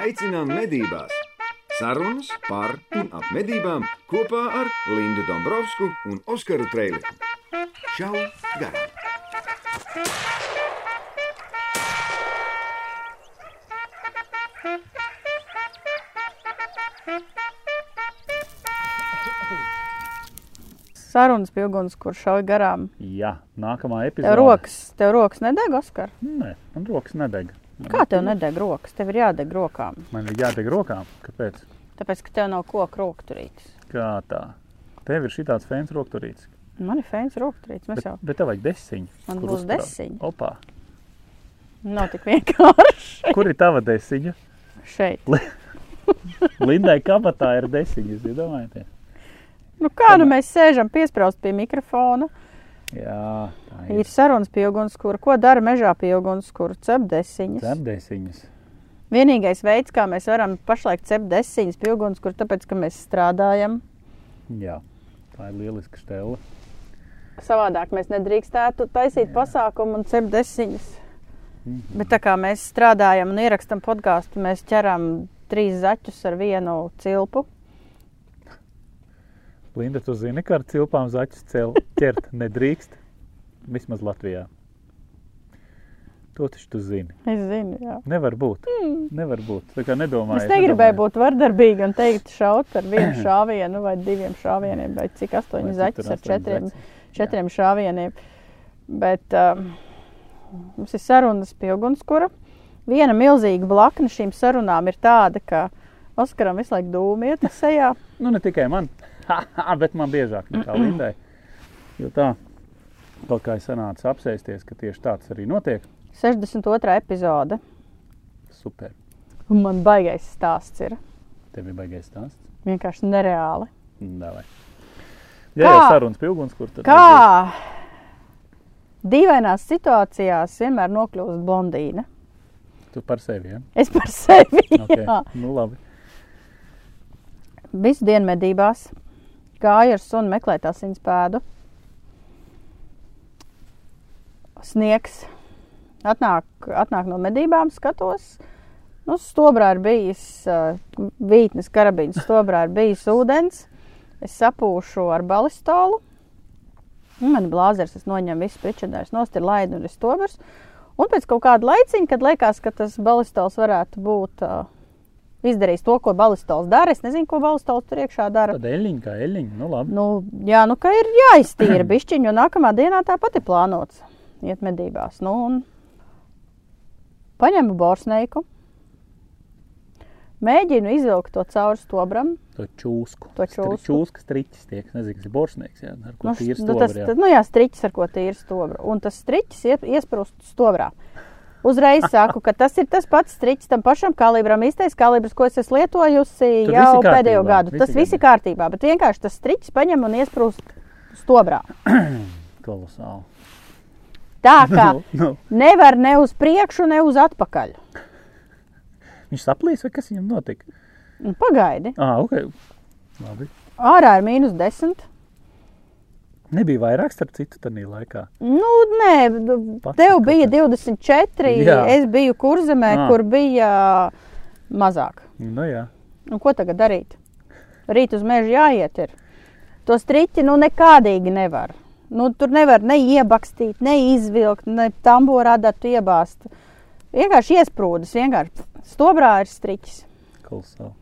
aicinām medībās! Sarunas par un ap medībām kopā ar Lindu Dombrovskiju un Oskaru Trēliņu. Čau! Garām! Sarunas pie uguns, kur šauj garām. Jā, nākamā Tev epizode. rokas, tev rokas nedeg, Oskar? Nē, man rokas nedeg. Kā tev nedeg rokas? Tev ir jādeg rokām. Man ir jādeg rokām. Kāpēc? Tāpēc, ka tev nav koku rokturītes. Kā tā? Tev ir šitāds fēns rokturīts. Man ir fēns rokturītes. Mēs Bet, jau bet tev vajag desiņu. Man būs uzturēt. desiņi. Opā. nav tik vienkārši. Kur ir tava desiņa? Šeit. Lindai kabatā ir desiņas, iedomājieties. Nu, kā nu mēs sēžam piesprāst pie mikrofona? Jā, Ir ir. sarunas pie ugunskura. Ko dara mežā pie ugunskura? Cep desiņas. Cep desiņas. Vienīgais veids, kā mēs varam pašlaik cept desiņas pie ugunskura, tāpēc, ka mēs strādājam. Jā, tā ir lieliska stela. Savādāk mēs nedrīkstētu taisīt pasākumu un cept desiņas. Mhm. Bet tā kā mēs strādājam un ierakstām podkāstu, mēs ķeram trīs zaķus ar vienu cilpu. Linda, tu zini, ka ar cilpām zaķus ķert nedrīkst. Vismaz Latvijā. To taču tu zini. Es zinu, jā. Nevar būt. Mm. Nevar būt. Tā kā nedomāju. Es negribēju būt vardarbīga un teikt, šaut ar vienu šāvienu vai diviem šāvieniem, vai cik astoņi zaķus ar četriem, četriem šāvieniem. Bet um, mums ir sarunas pie ugunskura. Viena milzīga blakna šīm sarunām ir tāda, ka Oskaram visu laiku dūmi iet sejā. Nu, ne tikai man, bet man biežāk nekā Lindai. Jo tā kaut kā ir sanācis apsēsties, ka tieši tāds arī notiek. 62. epizode. Super. Un man baigais stāsts ir Tev ir baigais stāsts. vienkārši nereāli. Davai. Ja jau Kā? sarunas pie uguns, kur tad Kā dīvainās situācijās vienmēr nokļūst blondīna? Tu par sevi, ja? Es par sevi. Okay. jā. Nu, labi. Visu dienu medībās gāju ar sunu meklēt asins pēdu. Sniegs atnāk, atnāk no medībām, skatos. Nu, stobrā ir bijis uh, vītnes karabīns, stobrā ir bijis ūdens. Es sapūšu ar balistolu. Nu, Man ir blāzers, es noņemu visu pričadērs, nost ir laidi un ir stobrs. Un pēc kaut kāda laiciņa, kad liekas, ka tas balistols varētu būt uh, izdarījis to, ko balistols dara. Es nezinu, ko balistols tur iekšā dara. Tad eļļiņa kā eļļiņa. Nu, labi. Nu, jā, nu, ka ir jāiztīra bišķiņu, jo nākamā dienā tāpat ir plānots iet medībās. Nu, un paņemu borsneiku, mēģinu izvilkt to cauri stobram. To čūsku. To Stri- čūsku. Čūskas triķis tiek. Nezinu, kas ir borsnieks, jā. Ar ko Nu, tīri nu, tas, jā. nu, jā, striķis, ar ko tīra stobra. Un tas striķis iet- iesprūst stobrā. Uzreiz saku, ka tas ir tas pats striķis tam pašam kalibram, īstais kalibrs, ko es esmu lietojusi Tur jau pēdējo gadu. viss Tas viss ir kārtībā, bet vienkārši tas striķis paņem un iesprūst stobrā. Kolosāli. Tā kā Nu, nu. nevar ne uz priekšu, ne uz atpakaļ. Viņš saplīs, vai kas viņam notika? Nu, Pagaidi, Ah, ok. Labi. ārā ir mīnus 10. Nebija vairāk starp citu tajā laikā. Nu, nē, nu, Pats tev kaut bija kas. 24, Jā. es biju kurzemē, Ā. kur bija mazāk. Nu, jā. Un ko tagad darīt? Rīt uz mežu jāiet. Ir. To striķi nu nekādīgi nevar. Nu, tur nevar ne iebakstīt, ne tambūrā datu iebāzt. Vienkārši iesprūdis, vienkārši stobrā ir striķis. Kolosāli.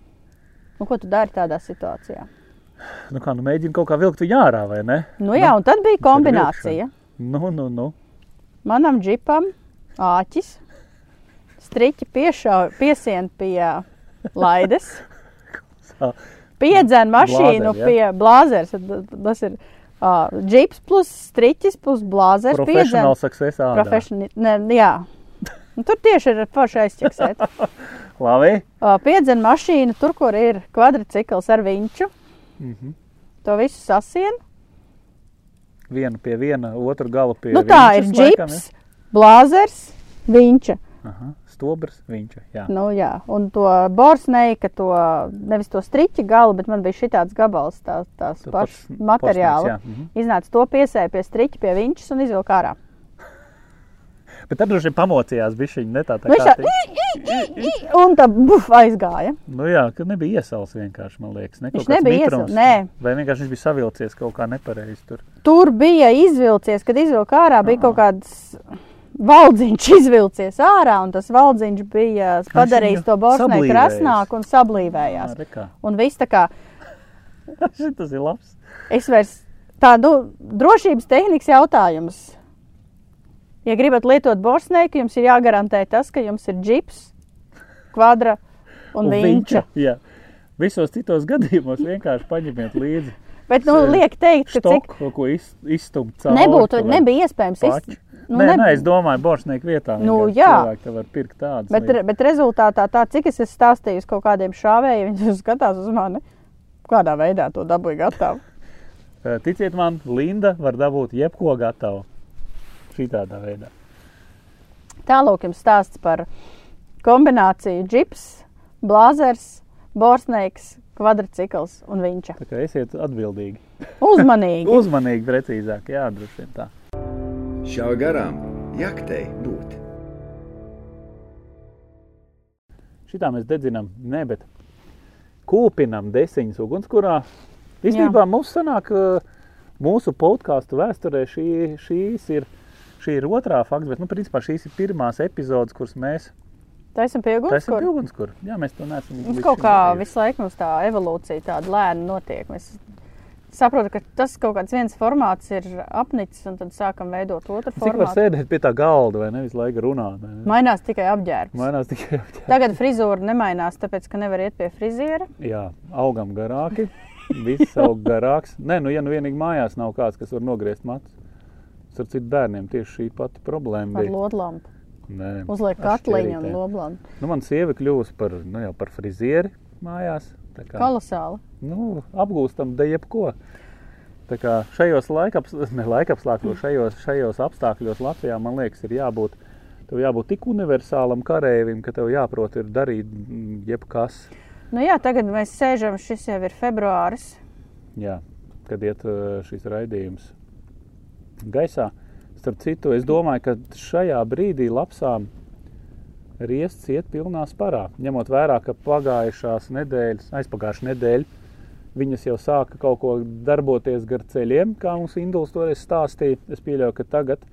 Nu, ko tu dari tādā situācijā? Nu, kā, nu mēģina kaut kā vilkt viņu ārā, vai ne? Nu, jā, un tad bija kombinācija. Nu, nu, nu. Manam džipam āķis, striķi piesien pie laides, Sā- piedzēna mašīnu Blāzeri, ja? pie blāzers. Tas ir uh, džips plus striķis plus blāzers. Profesionāli success ādā. Profesionāli. Ne, jā. Un tur tieši ir forši aizķeksēt. Labi. Uh, piedzēna mašīnu tur, kur ir kvadrcikls ar viņu. Mhm. To visu sasien. Vienu pie viena, otru galu pie Nu, tā ir džips, blāzers, viņš. ja? Aha, stobrs, viņš. Jā. Nu, jā, un to borsneiku, to nevis to striķa galu, bet man bija šis gabals, tā, tās Tu pašas materiāla. jā, mhm. Iznāca to piesēja pie striķa, pie viņas un izvilka ārā. Bet tad droši vien pamocījās bišķiņi, ne tā tā Viņš kā. tā, un tā buf, aizgāja. Nu jā, ka nebija iesals vienkārši, man liekas. Ne, Viņš nebija mitrums. iesals, nē. Vai vienkārši viņš bija savilcies kaut kā nepareizi tur. Tur bija izvilcies, kad izvilka ārā, bija kaut kāds valdziņš izvilcies ārā, un tas valdziņš bija padarījis to sablīvējis. krasnāku un sablīvējās. Jā, rekā. Un viss tā kā Šitas ir labs. es vairs tādu drošības tehnikas jautājumus. Ja gribat lietot borsnēku, jums ir jāgarantē tas, ka jums ir džips, kvadra un, un viņča. Jā. Visos citos gadījumos vienkārši paņemiet līdzi Bet, nu, liek teikt, ka cik stoku, ko iz, izstumt cauri. nebūtu, nebija iespējams pači. Nu, nē, neb- nē, es domāju, borsnieku vietā. Nu, jā. Cilvēki te var pirkt tādas. Bet, re- bet rezultātā, tā, cik es esmu stāstījis kaut kādiem šāvējiem, viņi skatās uz mani, kādā veidā to dabūju gatavu. Ticiet man, Linda var dabūt jebko gatavu. Šī tādā veidā. Tālāk jums stāsts par kombināciju džips, blāzers, borsneiks, kvadrcikls un viņš. Tā kā esiet atbildīgi. Uzmanīgi! Uzmanīgi, precīzāk, jā, droši vien tā. Šā garām jaktei būt. Šitā mēs dedzinām, ne, bet kūpinam desiņas ugunskurā. Īstenībā mums sanāk, eh, mūsu podkāstu vēsturē šī, šīs ir, šī ir otrā fakts, bet, nu, principā šīs ir pirmās epizodes, kuras mēs Taisam pie taisam pie ugunskura. ugunskura. Jā, mēs to neesam. Mums kaut kā darījuši. visu laiku mums tā evolūcija tāda lēna notiek. Mēs saprotam, ka tas kaut kāds viens formāts ir apnicis, un tad sākam veidot otru Cik var formātu. sēdēt pie tā galda vai nevis laika runāt? ne? Mainās tikai apģērbs. Mainās tikai apģērbs. Tagad frizūra nemainās, tāpēc, ka nevar iet pie friziera. Jā, augam garāki. Viss aug garāks. Nē, nu, ja nu vienīgi mājās nav kāds, kas var nogriezt matus. Ar citu bērniem tieši šī pati problēma Ar bija. lodlampu. Nē, Uzliek ar katliņu un loblampu. Nu, man sieva kļūst par, nu, jau par frizieri mājās. Tā kā, Kolosāli. nu, apgūstam de jebko. Tā kā šajos laikaps, ne, laikapstākļos, šajos, šajos apstākļos Latvijā, man liekas, ir jābūt, tev jābūt tik universālam karēvim, ka tev jāprot ir darīt mm, jebkas. Nu jā, tagad mēs sēžam, šis jau ir februāris. Jā, kad iet šis raidījums gaisā. Starp citu, es domāju, ka šajā brīdī lapsām riests iet pilnā sparā. Ņemot vērā, ka pagājušās nedēļas, aizpagājušā nedēļa, viņas jau sāka kaut ko darboties gar ceļiem, kā mums Induls toreiz stāstīja. Es pieļauju, ka tagad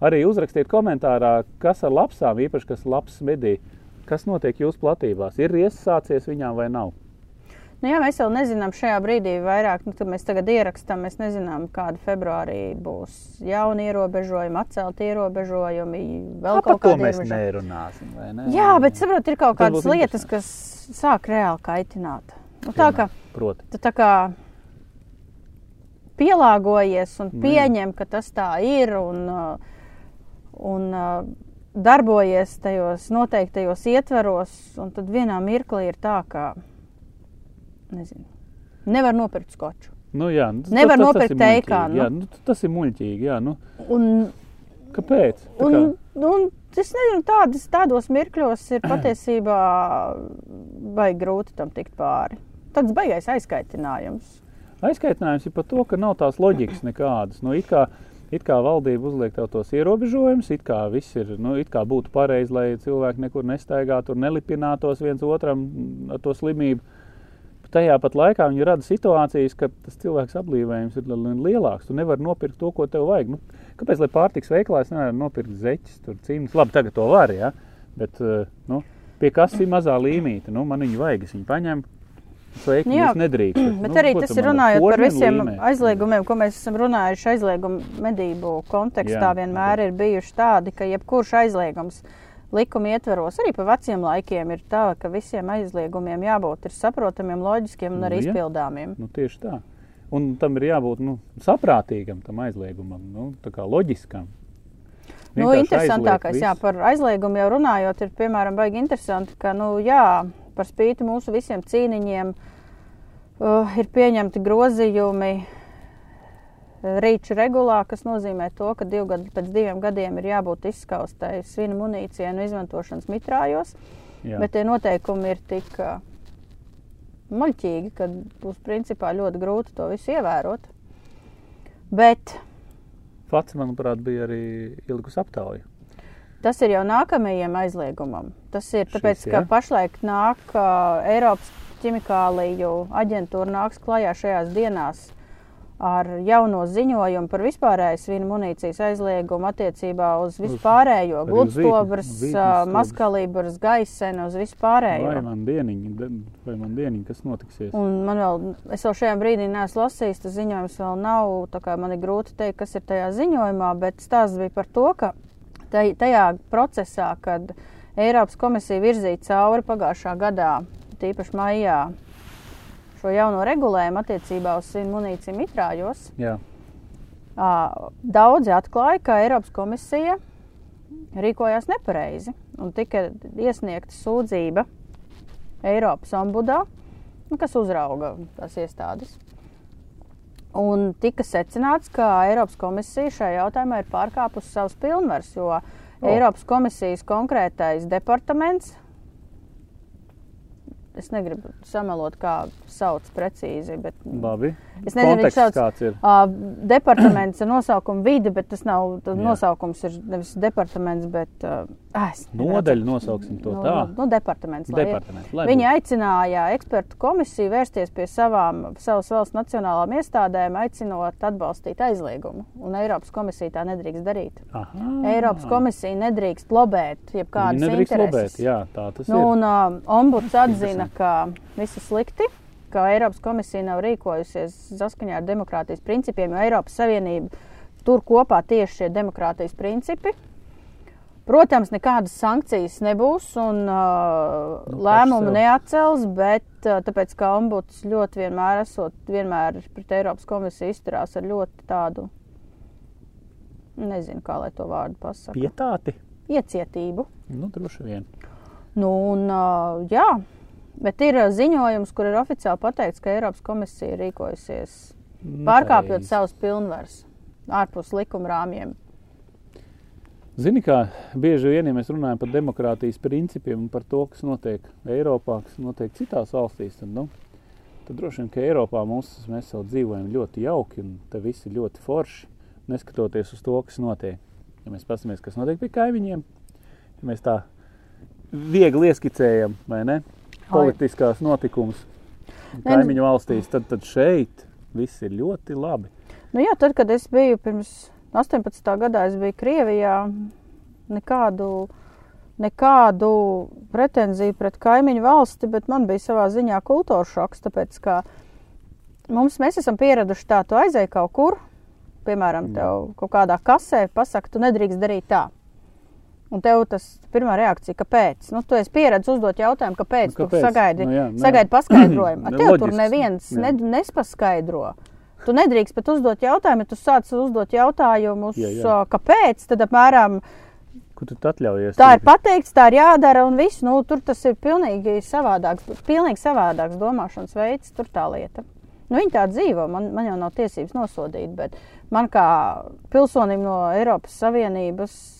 arī uzrakstiet komentārā, kas ar lapsām, īpaši kas labs medī, kas notiek jūsu platībās. Ir riests sācies viņām vai nav? Nu, jā, mēs vēl nezinām šajā brīdī vairāk, nu, kad mēs tagad ierakstām. Mēs nezinām, kāda februārī būs jauni ierobežojumi, atcelti ierobežojumi, vēl par kaut to kādi mēs ierobežojumi. nerunāsim. vai Ne? Jā, bet saprot, ir kaut kādas lietas, kas sāk reāli kaitināt. Nu, tā kā Proti, tu tā kā pielāgojies un pieņem, ka tas tā ir un, un darbojies tajos noteiktajos ietveros, un tad vienā mirklī ir tā, ka nezinu, nevar nopirkt skoču. nu, jā, nu, tas- Nevar tas- nopirkt ir muļķīgi, teikānu, Jā, nu, tas ir muļķīgi. Jā, nu, Un, kāpēc? Tā un, kā, un es nezinu, tādas, tādos mirkļos ir patiesībā vai grūti tam tikt pāri. Tāds baigais aizkaitinājums. Aizkaitinājums ir par to, ka nav tās loģikas nekādas. Nu, it, kā, it kā valdība uzliek tev tos ierobežojumus, it kā viss ir, nu, it kā būtu pareizi, lai cilvēki nekur nestaigātu, nelipinātos viens otram ar to slimību. Tajā pat laikā viņi rada situācijas, ka tas cilvēks apblīvējums ir li- lielāks. Tu nevari nopirkt to, ko tev vajag. Nu, kāpēc, lai pārtiks veikalā es nevaru nopirkt zeķes, tur cimdus? Labi, tagad to var, ja? bet eh, nu, pie kas ir mazā līmīte? Nu, man viņu vajag, es viņu paņemu. Sveiki, Jā, jūs nedrīkstat. Bet Nu, arī tas ir runājot par visiem līmē? aizliegumiem, ko mēs esam runājuši. Aizliegumu medību kontekstā Jā, vienmēr ir bijuši tādi, ka jebkurš aizliegums likuma ietveros, arī pa veciem laikiem, ir tā, ka visiem aizliegumiem jābūt saprotamiem, loģiskiem un Nu, arī jā. izpildāmiem. Nu, tieši tā. Un tam ir jābūt nu, saprātīgam, tam aizliegumam, nu, loģiskam. Nu, interesantākais, jā, par aizliegumu jau runājot, ir piemēram baigi interesanti, ka, nu, jā, par spīti mūsu visiem cīniņiem uh, ir pieņemti grozījumi rīču regulā, kas nozīmē to, ka divu gadu, pēc diviem gadiem ir jābūt izskaustai svina munīcijai un izmantošanas mitrājos, Jā. bet tie noteikumi ir tik muļķīgi, ka būs principā ļoti grūti to visu ievērot. Bet Fats, manuprāt, bija arī ilgus aptauju. Tas ir jau nākamajam aizliegumam. Tas ir tāpēc, Šis, ka pašlaik nāk uh, Eiropas ķimikāliju aģentūra nāks klajā šajās dienās ar jauno ziņojumu par vispārējais vīnu munīcijas aizliegumu attiecībā uz vispārējo gludstobras, maskalibras, gaisenu, uz Vai vispārējo. man dieniņi, vai man dieniņi, kas notiksies? Un man vēl, es vēl šajā brīdī neesmu lasījis, tas ziņojums vēl nav, tā kā man ir grūti teikt, kas ir tajā ziņojumā, bet stāsts bija par to, ka taj- tajā procesā, kad Eiropas komisija virzīja cauri pagājušā gadā, tīpaši maijā, šo jauno regulējumu attiecībā uz munīciju mitrājos, Jā, daudzi atklāja, ka Eiropas komisija rīkojās nepareizi un tika iesniegta sūdzība Eiropas ombudā, nu, kas uzrauga tās iestādes. Un tika secināts, ka Eiropas komisija šajā jautājumā ir pārkāpusi savus pilnvarus, jo oh. Eiropas komisijas konkrētais departaments, es negribu samalot, kā sauc precīzi, bet labi. Es nezinu, Konteksts sauc kāds ir? Uh, departaments ar nosaukumu vide, bet tas nav. Tas nosaukums ir nevis departaments, bet uh, es Nodaļu nosauksim to nu, tā. Nu, nu, departaments. lai ir. Departaments. lai Viņi būtu. aicināja ekspertu komisiju vērsties pie savām, savas valsts nacionālām iestādēm, aicinot atbalstīt aizliegumu. Un Eiropas komisija tā nedrīkst darīt. Aha. Eiropas komisija nedrīkst lobēt jebkādas intereses. lobēt. Jā, tā tas Nu, ir. un uh, ombuds atzina, ka viss ir slikti, ka Eiropas komisija nav rīkojusies saskaņā ar demokrātijas principiem, jo Eiropas Savienība tur kopā tieši šie demokrātijas principi. Protams, nekādas sankcijas nebūs un uh, Nu, lēmumu neatcels, bet uh, tāpēc, ka ombuds ļoti vienmēr esot, vienmēr pret Eiropas komisiju izturās ar ļoti tādu, nezinu, kā lai to vārdu pasaka, Pietāti. iecietību. Nu, droši vien. Nu, un, uh, jā, bet ir ziņojums, kur ir oficiāli pateikts, ka Eiropas komisija rīkojusies pārkāpjot savus pilnvarus ārpus likuma rāmjiem. Zini, kā bieži vien, ja mēs runājam par demokrātijas principiem un par to, kas notiek Eiropā, kas notiek citās valstīs, tad, nu, tad droši vien, ka Eiropā mums, mēs jau dzīvojam ļoti jauki un te viss ir ļoti forši, neskatoties uz to, kas notiek. Ja mēs paskatāmies, kas notiek pie kaimiņiem, ja mēs tā viegli ieskicējam, vai ne, politiskās notikumus nu- kaimiņu valstīs, tad, tad šeit viss ir ļoti labi. Nu, jā, tad, kad es biju pirms 18. gadā, es biju Krievijā, nekādu, nekādu pretenziju pret kaimiņu valsti, bet man bija savā ziņā kultūra šoks, tāpēc, ka mums, mēs esam pieraduši tā, tu aizēji kaut kur, piemēram, tev kaut kādā kasē pasaka, tu nedrīkst darīt tā. Un tev tas pirmā reakcija, kāpēc? Nu, tu esi pieredzējis uzdot jautājumu, kāpēc, Nu, tu kāpēc? sagaidi, Nu, jā, nē. sagaidi paskaidrojumu. A, Tev tur neviens ne, nespaskaidro. Tu nedrīkst pat uzdot jautājumu, ja tu sāc uzdot jautājumus, Jā, jā. kāpēc. Tad apmēram Ko tu atļaujies? tā ir pateikts, tā ir jādara un viss. Nu, tur tas ir pilnīgi savādāks, pilnīgi savādāks domāšanas veids, tur tā lieta. Nu, viņi tā dzīvo, man, man jau nav tiesības nosodīt, bet man kā pilsonim no Eiropas Savienības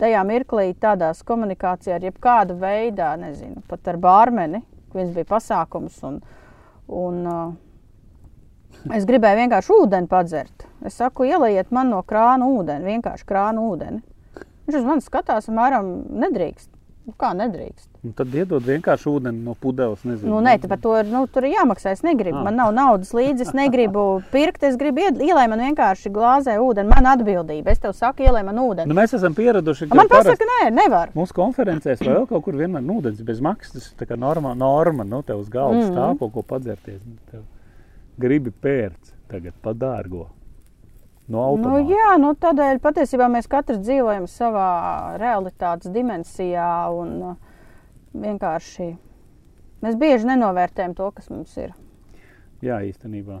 tajā mirklī tādās komunikācijā ar jebkādu veidu, nezinu, pat ar bārmeni, viens bija pasākums un, un uh, es gribēju vienkārši ūdeni padzert. Es saku, ielaiet man no krāna ūdeni, vienkārši krāna ūdeni. Viņš uz mani skatās, apmēram nedrīkst. Nu, kā nedrīkst? Un tad iedod vienkārši ūdeni no pudeles. Nezinu. Nu, nē, par to ir, nu, tur ir jāmaksā. Es negribu, Ah. man nav naudas līdzi, es negribu pirkt. Es gribu ielai man vienkārši glāzē ūdeni. Man atbildība. Es tev saku, ielai man ūdeni. Nu, mēs esam pieraduši, ka Man pasaka, nē, nevar. mūsu konferencēs vai vēl kaut kur vienmēr ūdens bez maksas. Tas ir tā kā norma, norma nu, tev uz galda Mhm. mm. stāv kaut ko padzerties. Nu, Tev gribi pērts tagad padārgo. No Nu, automāta. jā, nu, tādēļ patiesībā mēs katrs dzīvojam savā realitātes dimensijā un uh, vienkārši mēs bieži nenovērtējam to, kas mums ir. jā īstenībā.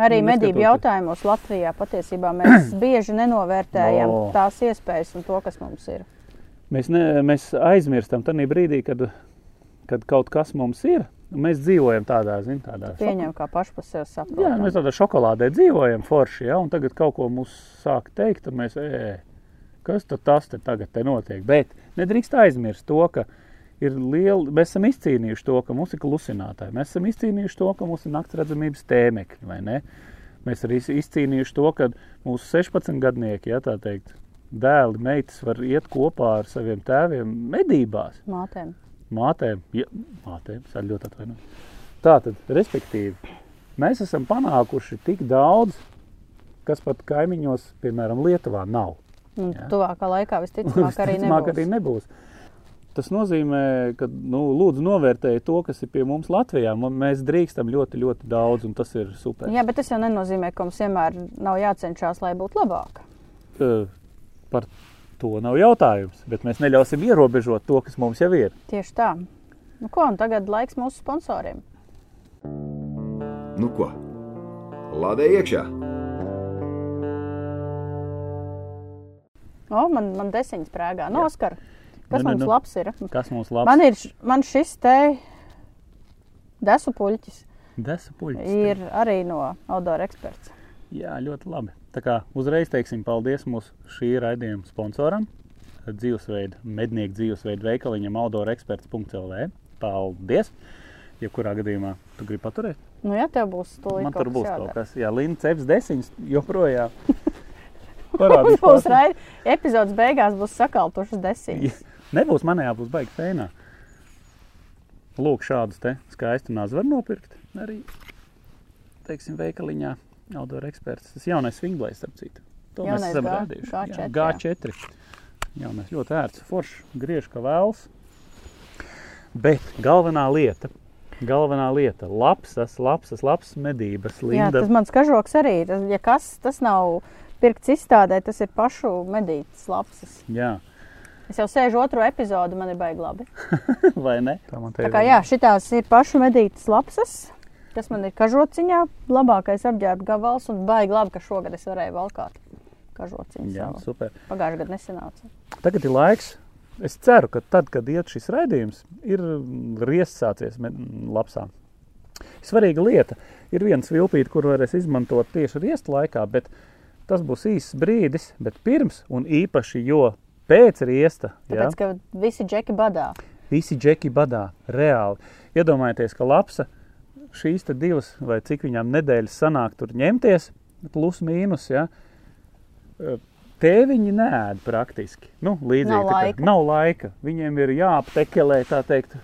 Arī Nu, medību jautājumos Latvijā patiesībā mēs bieži nenovērtējam No. tās iespējas un to, kas mums ir. Mēs, ne, mēs aizmirstam tajā brīdī, kad, kad kaut kas mums ir. Un Mēs dzīvojam tādā, zin, tādā Pieņem kā paši par sevi Jā, saprotam. mēs tādā šokolādē dzīvojam, forši, ja, un tagad kaut ko mums sāk teikt, un mēs, ē, kas tad tas te tagad te notiek? Bet nedrīkst aizmirst to, ka ir liela, mēs esam izcīnījuši to, ka mums ir klusinātāji, mēs esam izcīnījuši to, ka mums ir naktsredzamības tēmekļi, vai ne? Mēs arī izcīnījuši to, ka mūsu 16 gadnieki, ja tā teikt, dēli, meitas var iet kopā ar saviem tēviem medībās, Mātēm. Mātēm, ja, mātēm, es ļoti atvainojos. Tātad, respektīvi, mēs esam panākuši tik daudz, kas pat kaimiņos, piemēram, Lietuvā nav. Jā. tuvākā laikā visticamāk arī nebūs. arī nebūs. Tas nozīmē, ka nu, lūdzu novērtējiet to, kas ir pie mums Latvijā. Mēs drīkstam ļoti, ļoti daudz, un tas ir super. Jā, bet tas jau nenozīmē, ka mums vienmēr nav jācenšas, lai būtu labāk. Eh, Par to nav jautājums, bet mēs neļausim ierobežot to, kas mums jau ir. Tieši tā. Nu, ko, un tagad laiks mūsu sponsoriem. Nu ko? Lādē iekšā! O, man, man desiņas prēgā. No, Jā. Oskar, kas Ne, ne, mums nu. labs ir? Kas mums labs? Man ir man šis te desu puļķis. Desa puļķis. Ir arī no Audora eksperts. Jā, ļoti labi. Tā kā uzreiz teiksim paldies mūsu šī raidījuma sponsoram, dzīvesveidu, mednieku dzīvesveidu veikaliņam audoreksperts.lv. Paldies! Jebkurā gadījumā tu gribi paturēt? Nu, ja tev būs to Man tur būs kaut kas. Jā, Linda ceps desiņas joprojām. Parādīs Būs raid, epizodes beigās būs sakaltušas desiņas. Nebūs manējā, būs baigi fēnā. Lūk, šādus te skaistu nāzi var nopirkt arī, teiksim, veikaliņā. Outdoor eksperts. Tas jaunais swingblade, starp citu. To mēs Jaunais esam G- rādījuši. G4, Jā, G4. Jaunais ļoti ērts, foršs, griež kā vēls. Bet galvenā lieta, galvenā lieta, lapsas, lapsas, lapsas medības, Jā, Linda. tas mans kažoks arī. Tas, ja kas, tas nav pirkts izstādē, tas ir pašu medītas lapsas. Jā, Es jau sēžu otro epizodu, man ir baigi labi. vai ne? Tā man te Tā ir kā jā, šitās ir pašu medītas lapsas. Tas man ir kažociņā, labākais apģērba gabals un baigi labi, ka šogad es varēju valkāt kažociņu Jā, savu. super. Pagājušajā gadā nesenāca. Tagad ir laiks. Es ceru, ka tad, kad iet šis raidījums, ir riests sācies me- lapsām. Svarīga lieta ir viens vilpīt, kur varēs izmantot tieši riestu laikā, bet tas būs īsts brīdis, bet pirms un īpaši, jo pēc riesta, ja, Tāpēc, ka visi džeki badā. visi džeki badā reāli. Iedomājieties, ka lapsa šīs divas vai cik viņām nedēļas sanāk tur ņemties, plus mīnus, ja, tēviņi nēd praktiski. Nu, līdzīgi, Nav tā laika. nav laika. Viņiem ir jāaptekelē, tā teikt,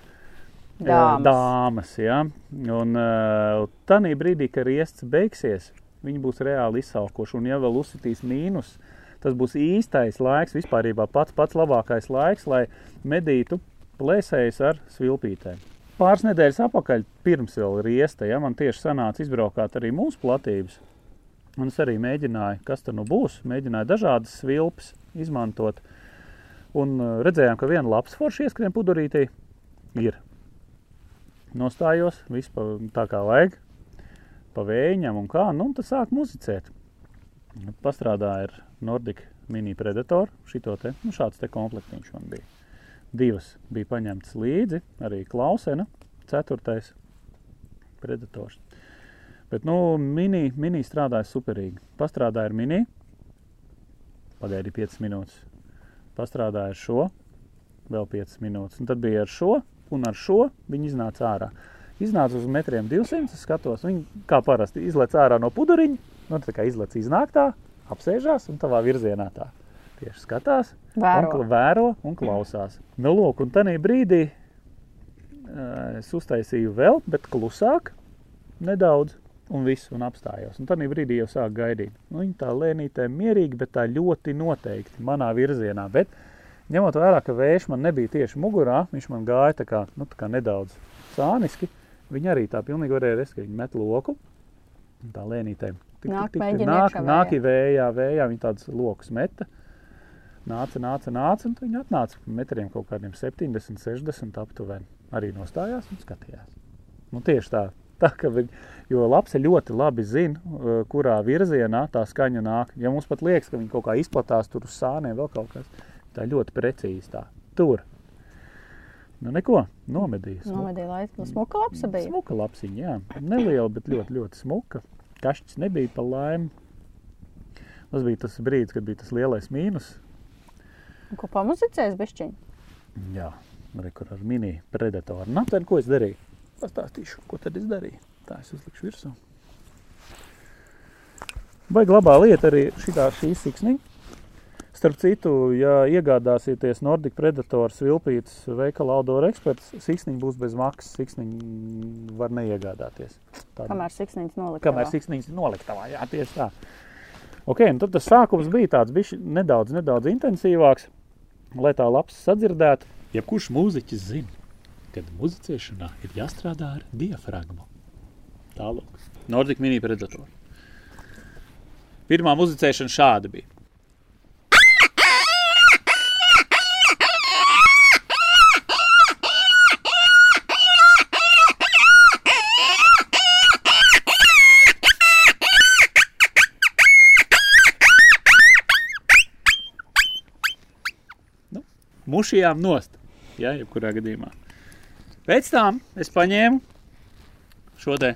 Dāmas. dāmas ja? Un uh, tādā brīdī, kad riests beigsies, viņi būs reāli izsalkuši. Un, ja vēl uzsitīs mīnus, tas būs īstais laiks, vispār pats pats labākais laiks, lai medītu plēsējus ar svilpītēm. Pāris nedēļas atpakaļ, pirms vēl riesta, ja man tieši sanāca izbraukāt arī mūsu platības. Un es arī mēģināju, kas tur nu būs. Mēģināju dažādas svilpes izmantot. Un uh, redzējām, ka viena labs forša ieskrien pudurītī ir. Nostājos, viss pa, tā kā vajag, pa vējiņam un kā. Nu, un tad sāk muzicēt. Pastrādāja ar Nordic mini predatoru. Šito te, nu, šāds te komplektiņš man bija. Divas bija paņemtas līdzi, arī klausena, ceturtais predators. Bet, nu, mini, mini strādāja superīgi. Pastrādāja ar mini, pagaidīja 5 minūtes. Pastrādāja ar šo, vēl 5 minūtes. Un tad bija ar šo, un ar šo viņi iznāca ārā. Iznāca uz metriem 200, es skatos, viņi kā parasti izlec ārā no puduriņa, nu, tā kā izlec iznāk tā, apsēžās un tavā virzienā tā. Tieši skatās, Vēro. Un, vēro un klausās. Nu, lūk, un tajā brīdī uh, es uztaisīju vēl, bet klusāk, nedaudz, un viss, un apstājos. Un tajā brīdī jau sāk gaidīt. Nu, viņa tā lēnītē mierīgi, bet tā ļoti noteikti manā virzienā. Bet, ņemot vērā, ka vējš man nebija tieši mugurā, viņš man gāja tā kā, nu, tā kā nedaudz sāniski. Viņa arī tā pilnīgi varēja redzēt, ka viņa met loku. Tā lēnītē. Nāk, mēģina nāk, iekšā nāk vējā. vējā, vējā viņa tādas lokus meta. Nāca, nāca, nāca, un viņa atnāca metriem kaut kādiem 70, 60 aptuveni. Arī nostājās un skatījās. Nu, tieši tā, tā ka viņi, jo lapse ļoti labi zina, uh, kurā virzienā tā skaņa nāk. Ja mums pat liekas, ka viņi kaut kā izplatās tur uz sāniem, vēl kaut kas, tā ļoti precīzi tā. Tur. Nu, neko, nomedījis. Nomedīja laiku. Nu, smuka lapsa bija. Smuka lapsiņa, jā. Neliela, bet ļoti, ļoti smuka. Kašķis nebija pa laimi. Tas bija tas brīdis, kad bija tas lielais mīnus. Ko pamuzicēs bišķiņ? Jā, arī kur ar mini predatoru. Nu, tad ko es darīju? Pastāstīšu, ko tad es darīju. Tā es uzlikšu virsū. Baigi labā lieta arī šitā šī siksniņa. Starp citu, ja iegādāsieties Nordic Predator svilpītas veikala Outdoor Experts, siksniņi būs bez maksas, siksniņi var neiegādāties. Tāda- Kamēr siksniņas nolika. Kamēr siksniņas noliktavā, jā, tieši tā. Ok, un tad tas sākums bija tāds bišķi nedaudz, nedaudz intensīvāks, lai tā labs sadzirdētu. Jebkurš mūziķis zina, kad muzicēšanā ir jāstrādā ar diafragmu. Tālāk. Nordic mini predator. Pirmā muzicēšana šāda bija. Mušījām nost. Jā, jebkurā gadījumā. Pēc tam es paņēmu šo te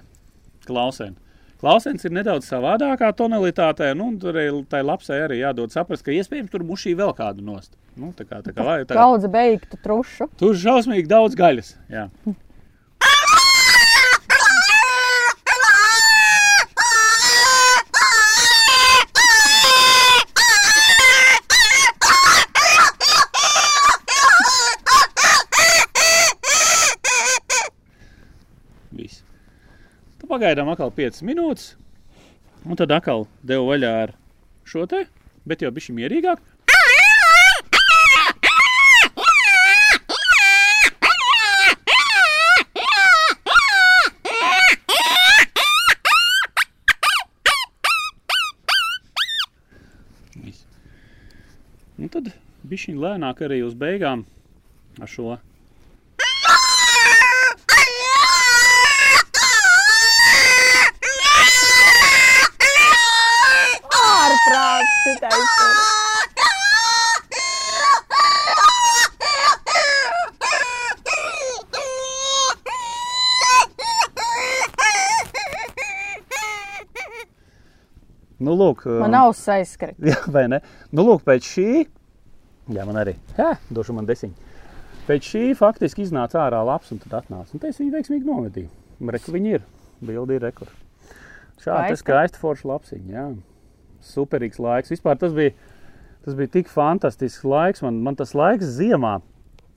klausienu. Klausiens ir nedaudz savādākā tonalitātē, nu, tur ir tai lapsē arī jādod saprast, ka iespējams tur mušī vēl kādu nost. Nu, tā kā, tā kā, tā, Kaudze beigtu trušu. tur šausmīgi daudz gaļas. Jā. pagaidām atkal 5 minūtes, un tad atkal devu vaļā ar šo te, bet jau bišķi mierīgāk. Un tad bišķiņ lēnāk arī uz beigām ar šo. Lūk, Man auss aizskrīt. Jā, vai ne? Nu, lūk, pēc šī. Jā, man arī. Jā, došu man desiņu. Pēc šī faktiski iznāca ārā labs, un tad atnāca. Un es viņu veiksmīgi novedīju. Reku viņi ir. Bildi ir rekur. Šādi skaisti forši lapsiņi, jā. Superīgs laiks. Vispār tas bija, tas bija tik fantastisks laiks. Man, man tas laiks ziemā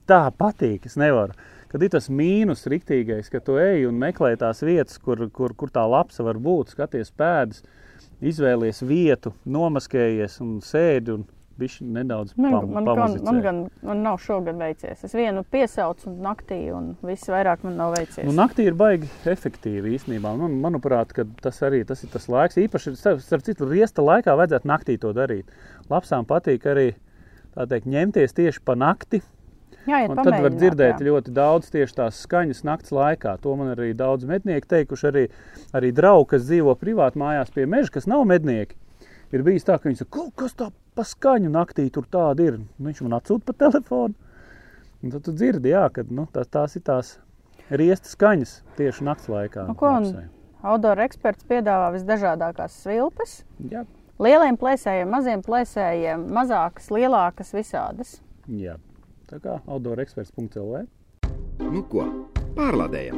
tā patīk. Es nevaru. Kad ir tas mīnus riktīgais, ka tu ej un meklē tās vietas, kur, kur, kur tā lapsa var būt, skaties pēdas, izvēlies vietu, nomaskējies un sēdi un bišķi nedaudz Man, pam, man, gan, man gan man nav šogad veicies. Es vienu piesaucu naktī, un viss vairāk man nav veicies. Nu, naktī ir baigi efektīvi īstenībā. Man, manuprāt, tas arī tas ir tas laiks. Īpaši, starp, starp citu, riesta laikā vajadzētu naktī to darīt. Lapsām patīk arī teikt, ņemties tieši pa nakti. Jā, Un tad var dzirdēt ļoti daudz tieši tās skaņas naktas laikā. To man arī daudz mednieku teikuši. Arī, arī draugi, kas dzīvo privāti mājās pie meža, kas nav mednieki. Ir bijis tā, ka viņi saka, "Kaut kas tā pa skaņu naktī tur tāda ir. Nu, viņš man atsūta pa telefonu. Un tad tu dzirdi, jā, ka nu, tās, tās ir tās riesta skaņas tieši naktas laikā. Nu, ko. Outdoor eksperts piedāvā visdažādākās svilpes. Jā, Lieliem plēsējiem, maziem plēsējiem, mazākas, lielākas, visādas. jā. Tā kā outdooreksperts.lv. Nu ko, pārlādējam!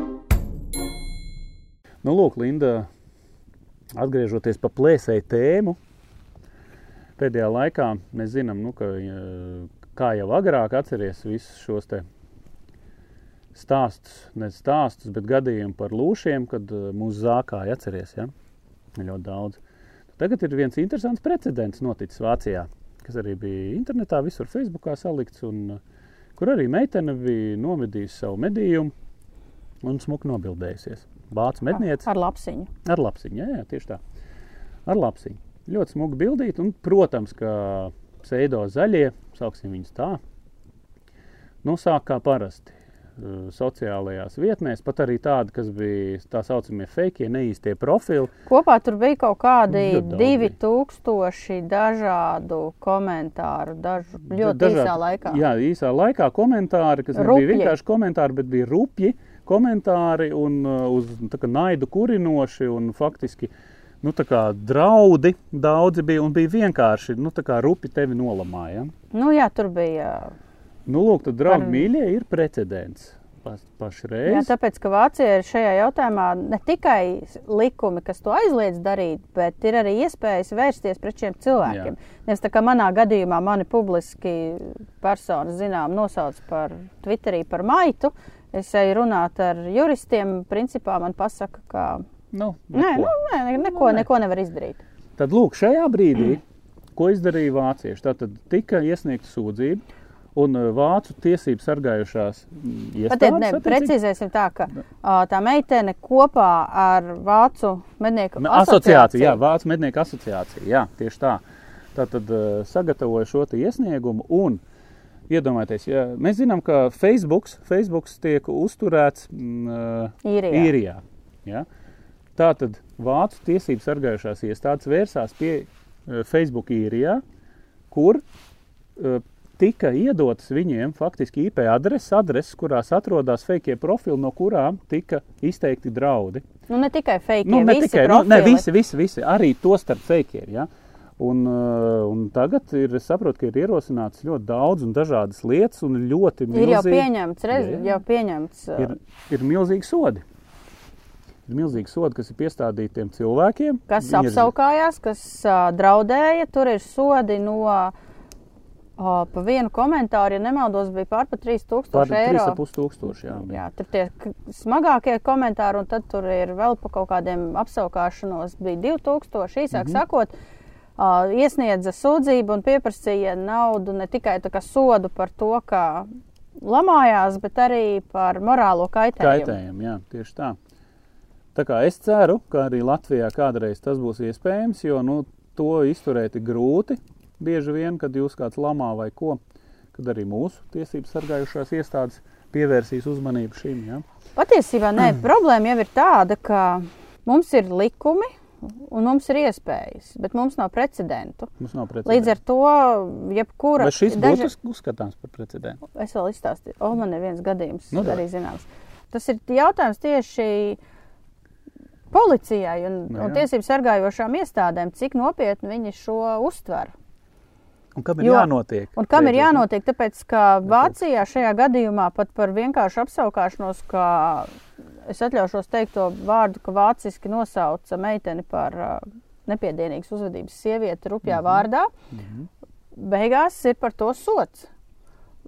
Nu, lūk, Linda, atgriežoties pie plēsēju tēmu, pēdējā laikā mēs zinām, nu, ka, kā jau agrāk atceries visus šos te stāstus, ne stāstus, bet gadījumu par lūšiem, kad eh, mūsu zākāja atceries, ja? ļoti daudz. Tagad ir viens interesants precedents noticis Vācijā, kas arī bija internetā, visur Facebookā salikts, un eh, kur arī meitene bija nomedījusi savu medījumu un smuki nobildējusies. Vācu medniece Ar lapsiņu. Ar lapsiņu, jā, jā, tieši tā. Ar lapsiņu. Ļoti smuki bildīt, un, protams, ka pseido zaļie, sauksim viņus tā, nu, sāk kā parasti. Eh, Sociālajās vietnēs, pat arī tādi, kas bija tā saucamie fake, neīstie profili. Kopā tur bija kaut kādi Ļoti daudz 2000 dažādu komentāru, dažu ļoti Dažādi- īsā laikā. Jā, īsā laikā komentāri, kas nebija vienkārši komentāri, bet bija rupji komentāri un uh, uz tā kā naidu kurinoši un faktiski nu, tā kā draudi daudzi bija un bija vienkārši nu, rupi tevi nolamāja. Nu, jā, tur bija. Nu, lūk, tad, draugi, Par- mīļie, ir precedents. pa, Jā, pašreiz. tāpēc, ka Vācija ir šajā jautājumā ne tikai likumi, kas to aizliedz darīt, bet ir arī iespējas vērsties pret šiem cilvēkiem. Jā. Nevis tā kā manā gadījumā mani publiski persona, zinām, nosauc par Twitterī par maitu. Es eju runāt ar juristiem, principā man pasaka, ka Nu, nē, neko. nu, nē, neko, nē. neko nevar izdarīt. Tad, lūk, šajā brīdī, ko izdarīja vācieši, tad tika iesniegta sūdzība. Un uh, vācu tiesību sargājušās mm, Patiet, iestādes ne, attiecīgi- precizēsim tā, ka tā meitene kopā ar Vācu mednieku Me- Asociācija, jā, Vācu mednieku asociācija. Jā, tieši tā. Tā tad sagatavoja šo iesniegumu un iedomājieties, ja mēs zinām, ka Facebook, Facebook tiek uzturēts mm, uh, Īrijā. īrijā. Ja? Tā tad Vācu tiesību sargājušās iestādes vērsās pie Facebook īrijā, kur tika iedotas viņiem faktiski IP adreses, adreses, kurās atrodas fake profili, no kurām tika izteikti draudi. Nu, ne tikai fake, Nu, ne visi tikai nu, ne, visi, visi, visi, arī to starp fakiem. Ja? Un, uh, un tagad ir, saprotu, ka ir ierosināts ļoti daudz un dažādas lietas, un ļoti Ir jau milzīgi, pieņemts, rez, Jā, jau pieņemts. ā, ir, ir milzīgi sodi. Ir milzīgi sodi, kas ir piestādīti tiem cilvēkiem. kas Viņi ir- apsaukājās, kas uh, draudēja. Tur ir sodi no uh, pa vienu komentāru, ja nemaldos, bija pār pa 3000 Pār eiro. 3,5 tūkstoši. Jā, jā. Jā, tur tie smagākie komentāri, un tad tur ir vēl pa kaut kādiem apsaukāšanos. Bija 2000, īsāk mm -hmm. sakot, uh, iesniedza sūdzību un pieprasīja naudu ne tikai sodu par to, ka lamājās, bet arī par morālo kaitējumu. Kaitējumi, jā, tieši tā. Tā kā es ceru, ka arī Latvijā kādreiz tas būs iespējams, jo nu, to izturēt ir grūti. Bieži vien, kad jūs kāds lamā vai ko, kad arī mūsu tiesību sargājušās iestādes pievērsīs uzmanību šim. Ja? Patiesībā nē, problēma jau ir tāda, ka mums ir likumi un mums ir iespējas, bet mums nav precedentu. Mums nav Līdz precedenta. ar to, jebkura. Vai šis daži- būtu uzskatāms par precedentu? Es vēl izstāstīju, o, man ir viens gadījums, Nu, davai. arī zināms. Tas ir jautājums tieši policijai un, Nu, un jā. tiesību sargājošām iestādēm, cik nopietni viņi šo uztver. Un kam ir Jo- jānotiek? Un kam ir jānotiek? Tāpēc, ka Vācijā šajā gadījumā pat par vienkāršu apsaukāšanos, ka es atļaušos teikt to vārdu, ka vāciski nosauca meiteni par uh, nepiedienīgas uzvedības sievieti rupjā Mhm. vārdā, beigās ir par to sots.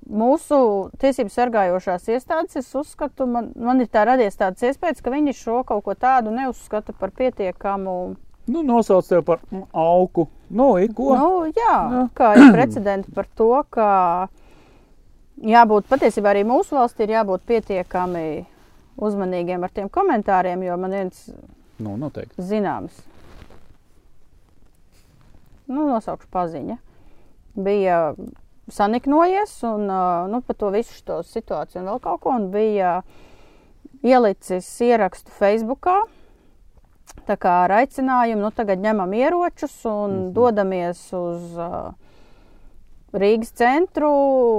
Mūsu tiesību sargājošās iestādes, es uzskatu, man, man ir tā radies tāds iespējas, ka viņi šo kaut ko tādu neuzskata par pietiekamu. Nu, nosauc tevi par augu. Nu, ir ko? Nu, jā, Jā. kā ir precedenti par to, ka jābūt patiesībā arī mūsu valstī ir jābūt pietiekami uzmanīgiem ar tiem komentāriem, jo man viens Nu, noteikti. zināms, nu, nosaukšu paziņa, bija saniknojies un nu, par to visu šo situāciju un vēl kaut ko, un bija ielicis ierakstu Facebookā. Tā kā ar aicinājumu, nu tagad ņemam ieročus un Mhm. mm -hmm. dodamies uz uh, Rīgas centru,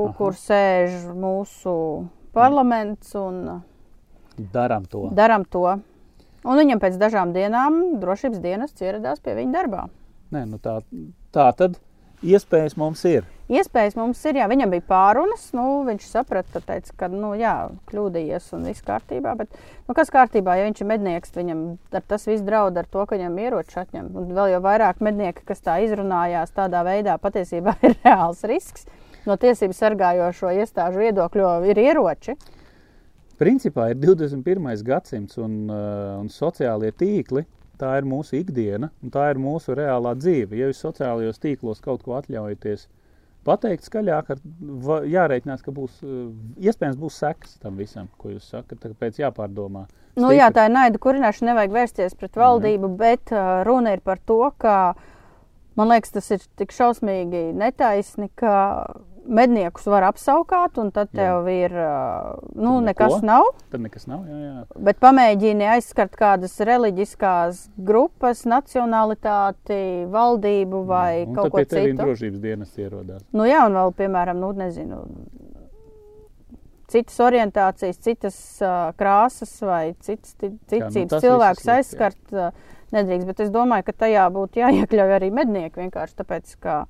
Aha. Kur sēž mūsu parlaments un uh, Darām to. darām to. Un viņam pēc dažām dienām drošības dienas ieradās pie viņa darbā. Nē, nu tā, tā tad iespējas mums ir. Iespējas mums ir, jā, viņam bija pārunas, nu, viņš saprata, teica, ka, nu, jā, kļūdījies un viss kārtībā, bet, nu, kas kārtībā, ja viņš ir mednieks, viņam tas viss draud ar to, ka viņam ieroči atņem. Un vēl jau vairāk mednieki, kas tā izrunājās tādā veidā, patiesībā ir reāls risks. No tiesību sargājošo iestāžu viedokļu ir ieroči. Principā ir 21. gadsimts un, uh, un sociālie tīkli. Tā ir mūsu ikdiena, un tā ir mūsu reālā dzīve. Ja jūs sociālajos tīklos kaut ko atļaujaties pateikt skaļāk, ar, va, jārēķinās, ka būs uh, iespējams būs sekas tam visam, ko jūs sakat. Tāpēc jāpārdomā. Nu, jā, tā ir naida kurināšana, nevajag vērsties pret valdību, Mhm. bet uh, runa ir par to, ka man liekas, tas ir tik šausmīgi netaisni, ka medniekus var apsaukāt, un tad Jā. tev ir, uh, nu, Tad nekas neko. nav. Tad nekas nav. Jā, jā. Bet pamēģini aizskart kādas reliģiskās grupas, nacionalitāti, valdību vai un kaut tad ko pie tevis citu. drošības dienas ierodās. Nu, jā, un vēl, piemēram, nu, nezinu, citas orientācijas, citas uh, krāsas vai citas ti- nu, ticības tas cilvēks ir aizskart uh, nedrīkst. Bet es domāju, ka tajā būtu jāiekļauj arī mednieki vienkārši tāpēc, ka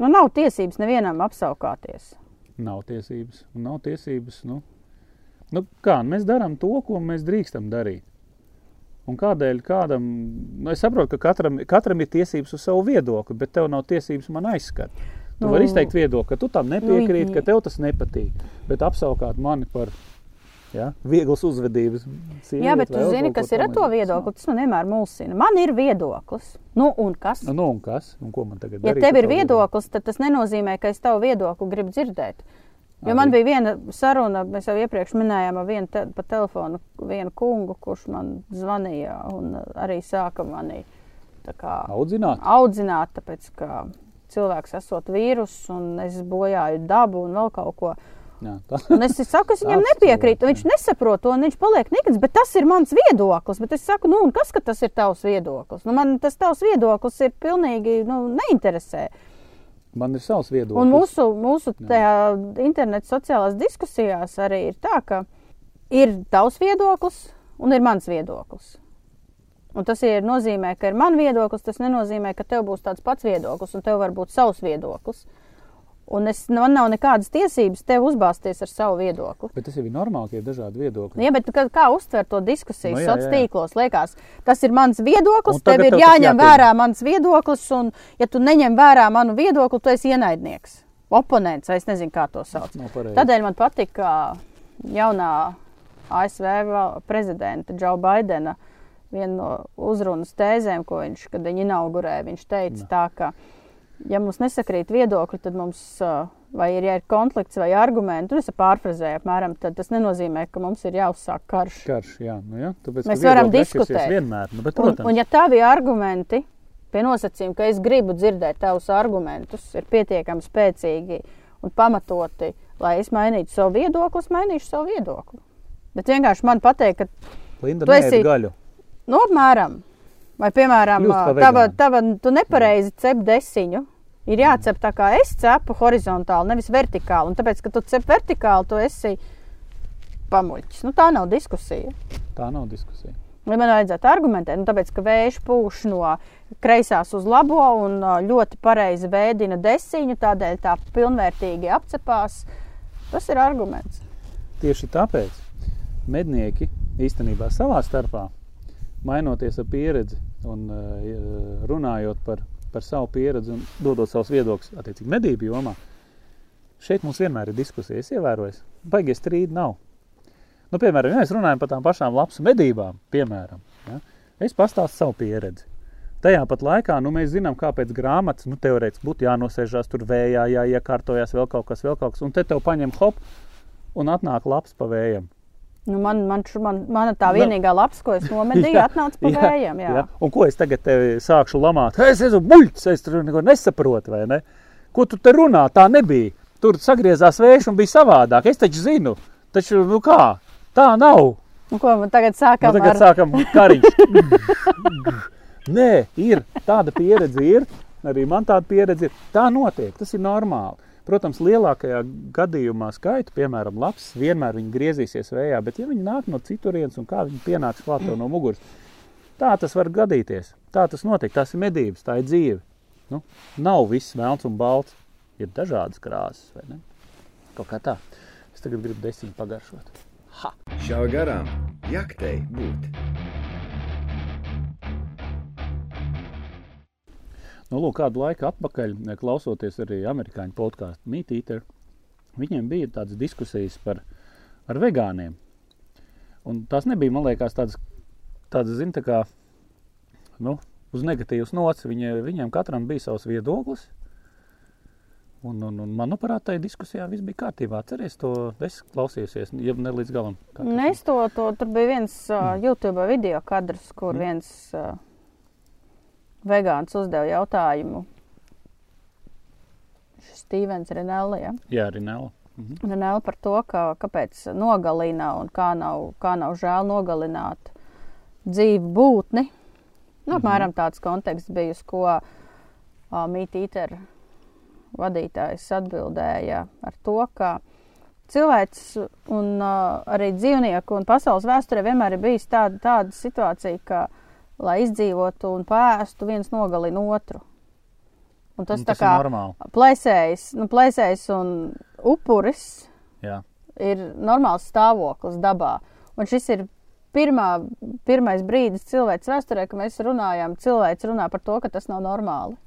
nu, nav tiesības nevienam apsaukāties. Nav tiesības. Nav tiesības. Nu, Nu, kā mēs darām to, ko mēs drīkstam darīt? Un kādēļ kādam, nu, es saprotu, ka katram, katram ir tiesības uz savu viedokli, bet tev nav tiesības man aizskart. Tu Nu, vari izteikt viedokli, ka tu tam nepiekrīti, nu, ka tev tas nepatīk, bet apsaukāt mani par ja, vieglas uzvedības sievieti Jā, bet tu zini, kas ir ar to viedokli. Tas man vienmēr mulsina. Man ir viedoklis. Nu, un kas? Nu, un kas? Un ko man tagad Ja tev ir viedoklis, tad tas nenozīmē, ka es tavu viedokli gribu dzirdēt. Jo man bija viena saruna, mēs jau iepriekš minējām ar vienu te, pa telefonu, vienu kungu, kurš man zvanīja un arī sāka mani tā kā Audzināt? audzināt, tāpēc ka cilvēks esot vīrus un es bojāju dabu un vēl kaut ko. Jā, es saku, es viņam nepiekrītu. Viņš nesaprot to, viņš paliek nikns, bet tas ir mans viedoklis. Bet es saku, nu, kas ka tas ir tavs viedoklis? Nu, man tas tavs viedoklis ir pilnīgi nu, neinteresē. Man ir savs viedoklis. Un mūsu, mūsu interneta sociālās diskusijās arī ir tā, ka ir tavs viedoklis un ir mans viedoklis. Un tas ir nozīmē, ka ir man viedoklis, tas nenozīmē, ka tev būs tāds pats viedoklis un tev var būt savs viedoklis. Un es, man nav nekādas tiesības tev uzbāzties ar savu viedokli. Bet tas jau ir normāli, ka ir dažādi viedokļi. Ja, bet kā, kā uztver to diskusiju Nu, no, jā, sociālos jā, jā. tīklos? Liekas, tas ir mans viedoklis, tev ir tev jāņem jāpieņem. vērā mans viedoklis, un ja tu neņem vērā manu viedokli, tu esi ienaidnieks, oponents, vai es nezinu, kā to sauc. Nav pareizi. Tādēļ man patika jaunā ASV prezidenta Džo Baidena viena no uzrunas tēzēm, ko viņš, kad viņi inaugurēja, viņš teica tā, ka, ja mums nesakrīt viedokļi, tad mums, vai ir, ja ir konflikts vai argumenti, un es pārfrazēju apmēram, tad tas nenozīmē, ka mums ir jāuzsāk karš. Karš, jā, nu, jā. Tāpēc, Mēs varam diskutēt. Vienmēr, nu, bet, Un, protams, un ja tavi argumenti, pie nosacījuma, ka es gribu dzirdēt tavus argumentus, ir pietiekami spēcīgi un pamatoti, lai es mainītu savu viedokli, es mainīšu savu viedokli. Bet vienkārši man pateikt, ka Linda tu esi- gaļu. Nu, apmēram. Vai, piemēram, tava, tava, tu nepareizi cep desiņu. Ir jācep tā, kā es cepu, horizontāli, nevis vertikāli. Un tāpēc, ka tu cep vertikāli, tu esi pamuļķis. Nu, tā nav diskusija. Tā nav diskusija. Vai man vajadzētu argumentēt? Nu, tāpēc, ka vējš pūš no kreisās uz labo un ļoti pareizi vēdina desiņu, tādēļ tā pilnvērtīgi apcepās. Tas ir arguments. Tieši tāpēc mednieki īstenībā savā starpā, mainoties ar pieredzi un uh, runājot par, par savu pieredzi un dodot savus viedokļus, attiecīgi, medību jomā, šeit mums vienmēr ir diskusijas, ievērojas. Baigie strīdi nav. Nu, piemēram, ja mēs runājam par tām pašām lapsu medībām, piemēram, ja, es pastāstu savu pieredzi. Tajā pat laikā nu, mēs zinām, kāpēc grāmatas nu, teorētiski būtu jānosēžās tur vējā, jāiekārtojas vēl kaut kas, vēl kaut kas, un te tev paņem hop un atnāk labs pa vējam. Nu, man, man, man, mana tā Nu. vienīgā lapas, ko es nomedīju, Jā, atnāca pa jā, vējiem. Jā. Jā. Un ko es tagad tevi sākšu lamāt? Es esmu muļķis, es tur neko nesaprotu, vai ne? Ko tu te runā? Tā nebija. Tur sagriezās vējš un bija savādāk. Es taču zinu, taču, nu kā, tā nav. Nu, ko tagad Nu, sākam tagad ar... sākam kariņš. Nē, ir tāda pieredze, ir. Arī man tāda pieredze ir. Tā notiek, tas ir normāli. Protams, lielākajā gadījumā skaita, piemēram, labs, vienmēr viņi griezīsies vējā, bet ja viņi nāk no citurienes un kā viņi pienāks klāt no muguras, tā tas var gadīties. Tā tas notiek, tās ir medības, tā ir dzīve. Nu, nav viss melns un balts, ir dažādas krāsas, vai ne? Kaut kā tā. Es tagad gribu desiņu pagaršot. Šā garām jaktei būt. Nu, lūk, kādu laiku atpakaļ, eh, klausoties arī amerikāņu podkāstu Meat Eater, viņiem bija tādas diskusijas par ar vegāniem. Un tās nebija, man liekas, tādas, tādas zin, tā kā, nu, uz negatīvas nots. Viņi, viņiem katram bija savs viedoklis. Un, un, un manuprāt, tajā diskusijā viss bija kārtībā. Atceries to, es klausījos, ja ne līdz galam. tas Nu, es to, to, tur bija viens uh, YouTube video kadrs, kur Mm. viens uh, vegāns uzdeva jautājumu. Stīvens Renelli, ja? Jā, Nela. Mhm. Renelli par to, ka, kāpēc nogalina un kā nav, kā nav žēl nogalināt dzīvu būtni. Nu, apmēram tāds konteksts bija, uz ko uh, Mītīter vadītājs atbildēja ar to, ka cilvēks un uh, arī dzīvnieku un pasaules vēsturē vienmēr ir bijis tāda, tāda situācija, ka, lai izdzīvotu un pēstu, viens nogalina otru. Un tas, Un tas tā tas ir kā normāli. plēsējs, nu, plēsējs un upuris Jā. ir normāls stāvoklis dabā. Un šis ir pirmā, pirmais brīdis cilvēks vēsturē, kad mēs runājām, cilvēks runā par to, ka tas nav normāli.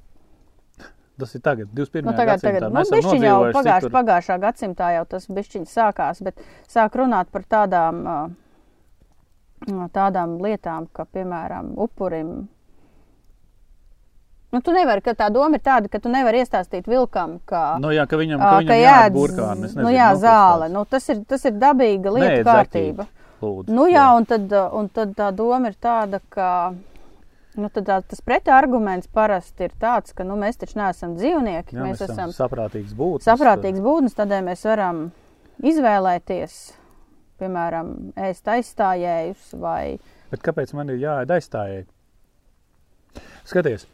Tas ir tagad, 21. Nu, tagad, gadsimtā. tagad, nu, Mēs jau pagājuš, citur. pagājušā gadsimtā jau tas bišķiņ sākās, bet sāk runāt par tādām, ā, tādām lietām, ka, piemēram, upurim. Nu, tu nevari, ka tā doma ir tāda, ka tu nevari iestāstīt vilkam, ka, Nu, jā, ka viņam, ka ka viņam jāēd jāēd burkāni. nu, nezinu, jā, nu, kas zāle. Nu, tas, ir, tas ir dabīga lietu Neēd kārtība. Lūdzu. Nu, jā, un tad, un tad tā doma ir tāda, ka nu, tā, tas pretarguments parasti ir tāds, ka nu, mēs taču neesam dzīvnieki. Jā, mēs esam saprātīgs būtnes. saprātīgs būtnes, tādēļ mēs varam izvēlēties, piemēram, ēst aizstājējus vai Bet kāpēc man ir jāēd aizstājēji? Skaties,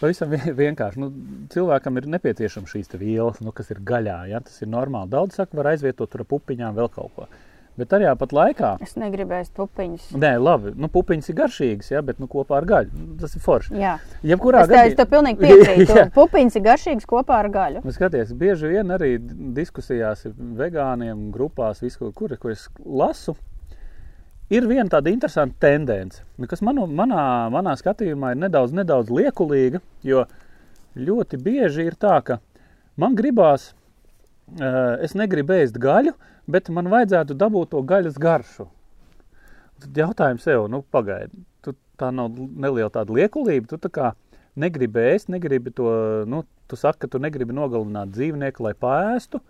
pavisam vien- vienkārši. Nu, cilvēkam ir nepieciešama šīs vielas, nu, kas ir gaļā. Ja? Tas ir normāli. Daudz saka, var aizvietot ar pupiņām vēl kaut ko. Bet arī pat laikā, es negribēju ēst pupiņas. nē, labi, nu, pupiņas ir garšīgas, ja? bet nu, kopā ar gaļu. Nu, Tas ir forši. Jā, Jebkurā tev, es tev pilnīgi piekrītu. Jā. Pupiņas ir garšīgas kopā ar gaļu. Nu, skaties, bieži vien arī diskusijās ar vegāniem, grupās, visu, kur, kur es lasu, ir viena tāda interesanta tendence, nu, kas manu, manā, manā skatījumā ir nedaudz, nedaudz liekulīga. Jo ļoti bieži ir tā, ka man gribās, es negribu ēst gaļu, bet man vajadzētu dabūt to gaļas garšu. Tad jautājums sev, nu, pagaidi, tu tā nav neliela tāda liekulība, tu tā kā negribi ēst, negribi to, nu, tu saki, ka tu negribi nogalināt dzīvnieku, lai paēstu,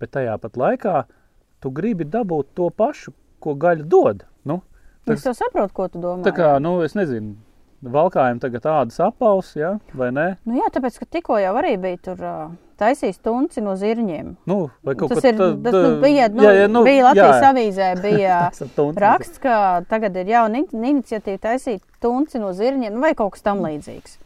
bet tajā pat laikā tu gribi dabūt to pašu, ko gaļa dod. Nu, Es jau saprotu, ko tu domā. tā kā, nu, es nezinu, valkājam tagad tādas apaus, ja, vai ne? Nu, jā, tāpēc, ka tikko jau arī bija tur uh, taisījis tunci no zirņiem. Nu, vai Tas ir, tas, nu, bija, nu, jā, jā, nu, bija Latvijas jā. avīzē, bija raksts, ka tagad ir jauna in- iniciatīva taisīt tunci no zirņiem, nu, vai kaut kas tam līdzīgs.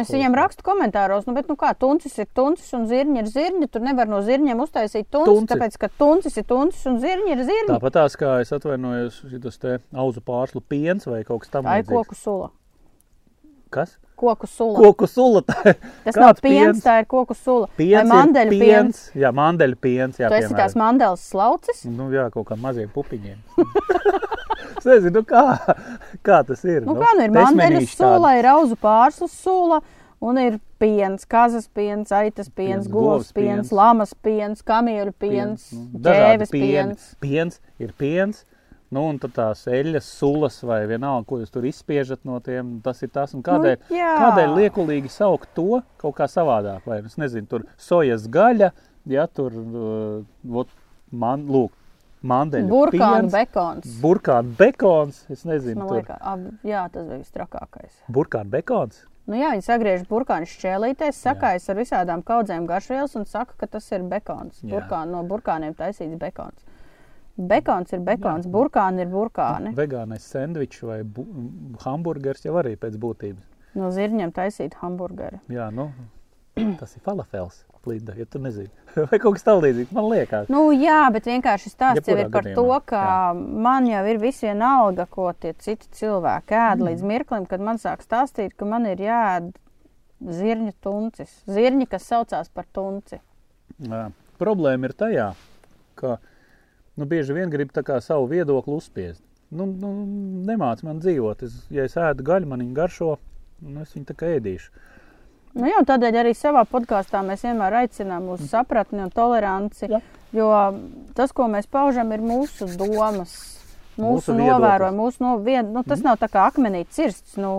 Es viņiem rakstu komentāros, nu, bet, nu, kā tuncis ir tuncis un zirņi ir zirņi, tur nevar no zirņiem uztaisīt tunci, Tunci. tāpēc, ka tuncis ir tuncis un zirņi ir zirņi. Tāpat tās, kā es atvainojos, šis te auzu pārslu piens vai kaut kas tam līdzīgs. koku sula. Kas? Koku sula. Koku sula. tā. Tas nav piens, tā ir koku sula. Piens vai mandeļu piens. piens. Jā, mandeļu piens. Jā, Tu esi tās mandeļas slaucis. Nu, jā, kaut kā maziem pupiņiem. es nezinu, nu, kā, kā tas ir. Nu, kā nu ir mandeļu sula, ir auzu pārslu sula. Un ir piens, kazas piens, aitas piens, Piens, govs piens, piens. lamas piens, kamieļu piens, nu, dažādi ķēves pieni. piens. Piens ir piens. Nu, un tās eļļas, sulas vai vienalga, ko jūs tur izspiežat no tiem, tas ir tas. Un kādēļ, Nu, jā. kādēļ liekulīgi saukt to kaut kā savādāk? Vai, es nezinu, tur sojas gaļa, ja tur, uh, man, lūk, mandeļu Burkānu piens, bekons. burkānu bekons, es nezinu, Man tur ab, jā, tas bija vistrakākais. burkānu bekons. Nu, jā, viņi sagriež burkānu šķēlītēs, sakājas ar visādām kaudzēm garšvielas un saka, ka tas ir bekons. Jā. Burkān, no burkāniem taisīts bekons. Bekons ir bekons, burkāni ir burkāni. Vegānais sandvičs vai bu- hamburgers jau arī pēc būtības. No zirņiem taisīt hamburgeri. Jā, nu, tas ir falafels. Linda, ja tu nezini, vai kaut kas tamlīdzīgs, man liekas. Nu, jā, bet vienkārši stāsts jau ir par gadījumā, to, ka jā. man jau ir viss vienalga, ko tie citi cilvēki ēd Mm. līdz mirklim, kad man sāk stāstīt, ka man ir jāēd zirņu tuncis. Zirņi, kas saucās par tunci. Jā. Problēma ir tajā, ka nu, bieži vien grib savu viedokli uzspiest. Nu, nu, nemāc man dzīvot. Es, ja es ēdu gaļu, man viņa garšo, nu, es viņu tā kā ēdīšu. Nu, jā, tādēļ arī savā podkāstā mēs vienmēr aicinām uz sapratni un toleranci. Jā. Jo tas, ko mēs paužam, ir mūsu domas, mūsu, Mūsu novērojumi. Mūsu no, vien, nu, tas mm. nav tā kā akmenī cirsts. Nu,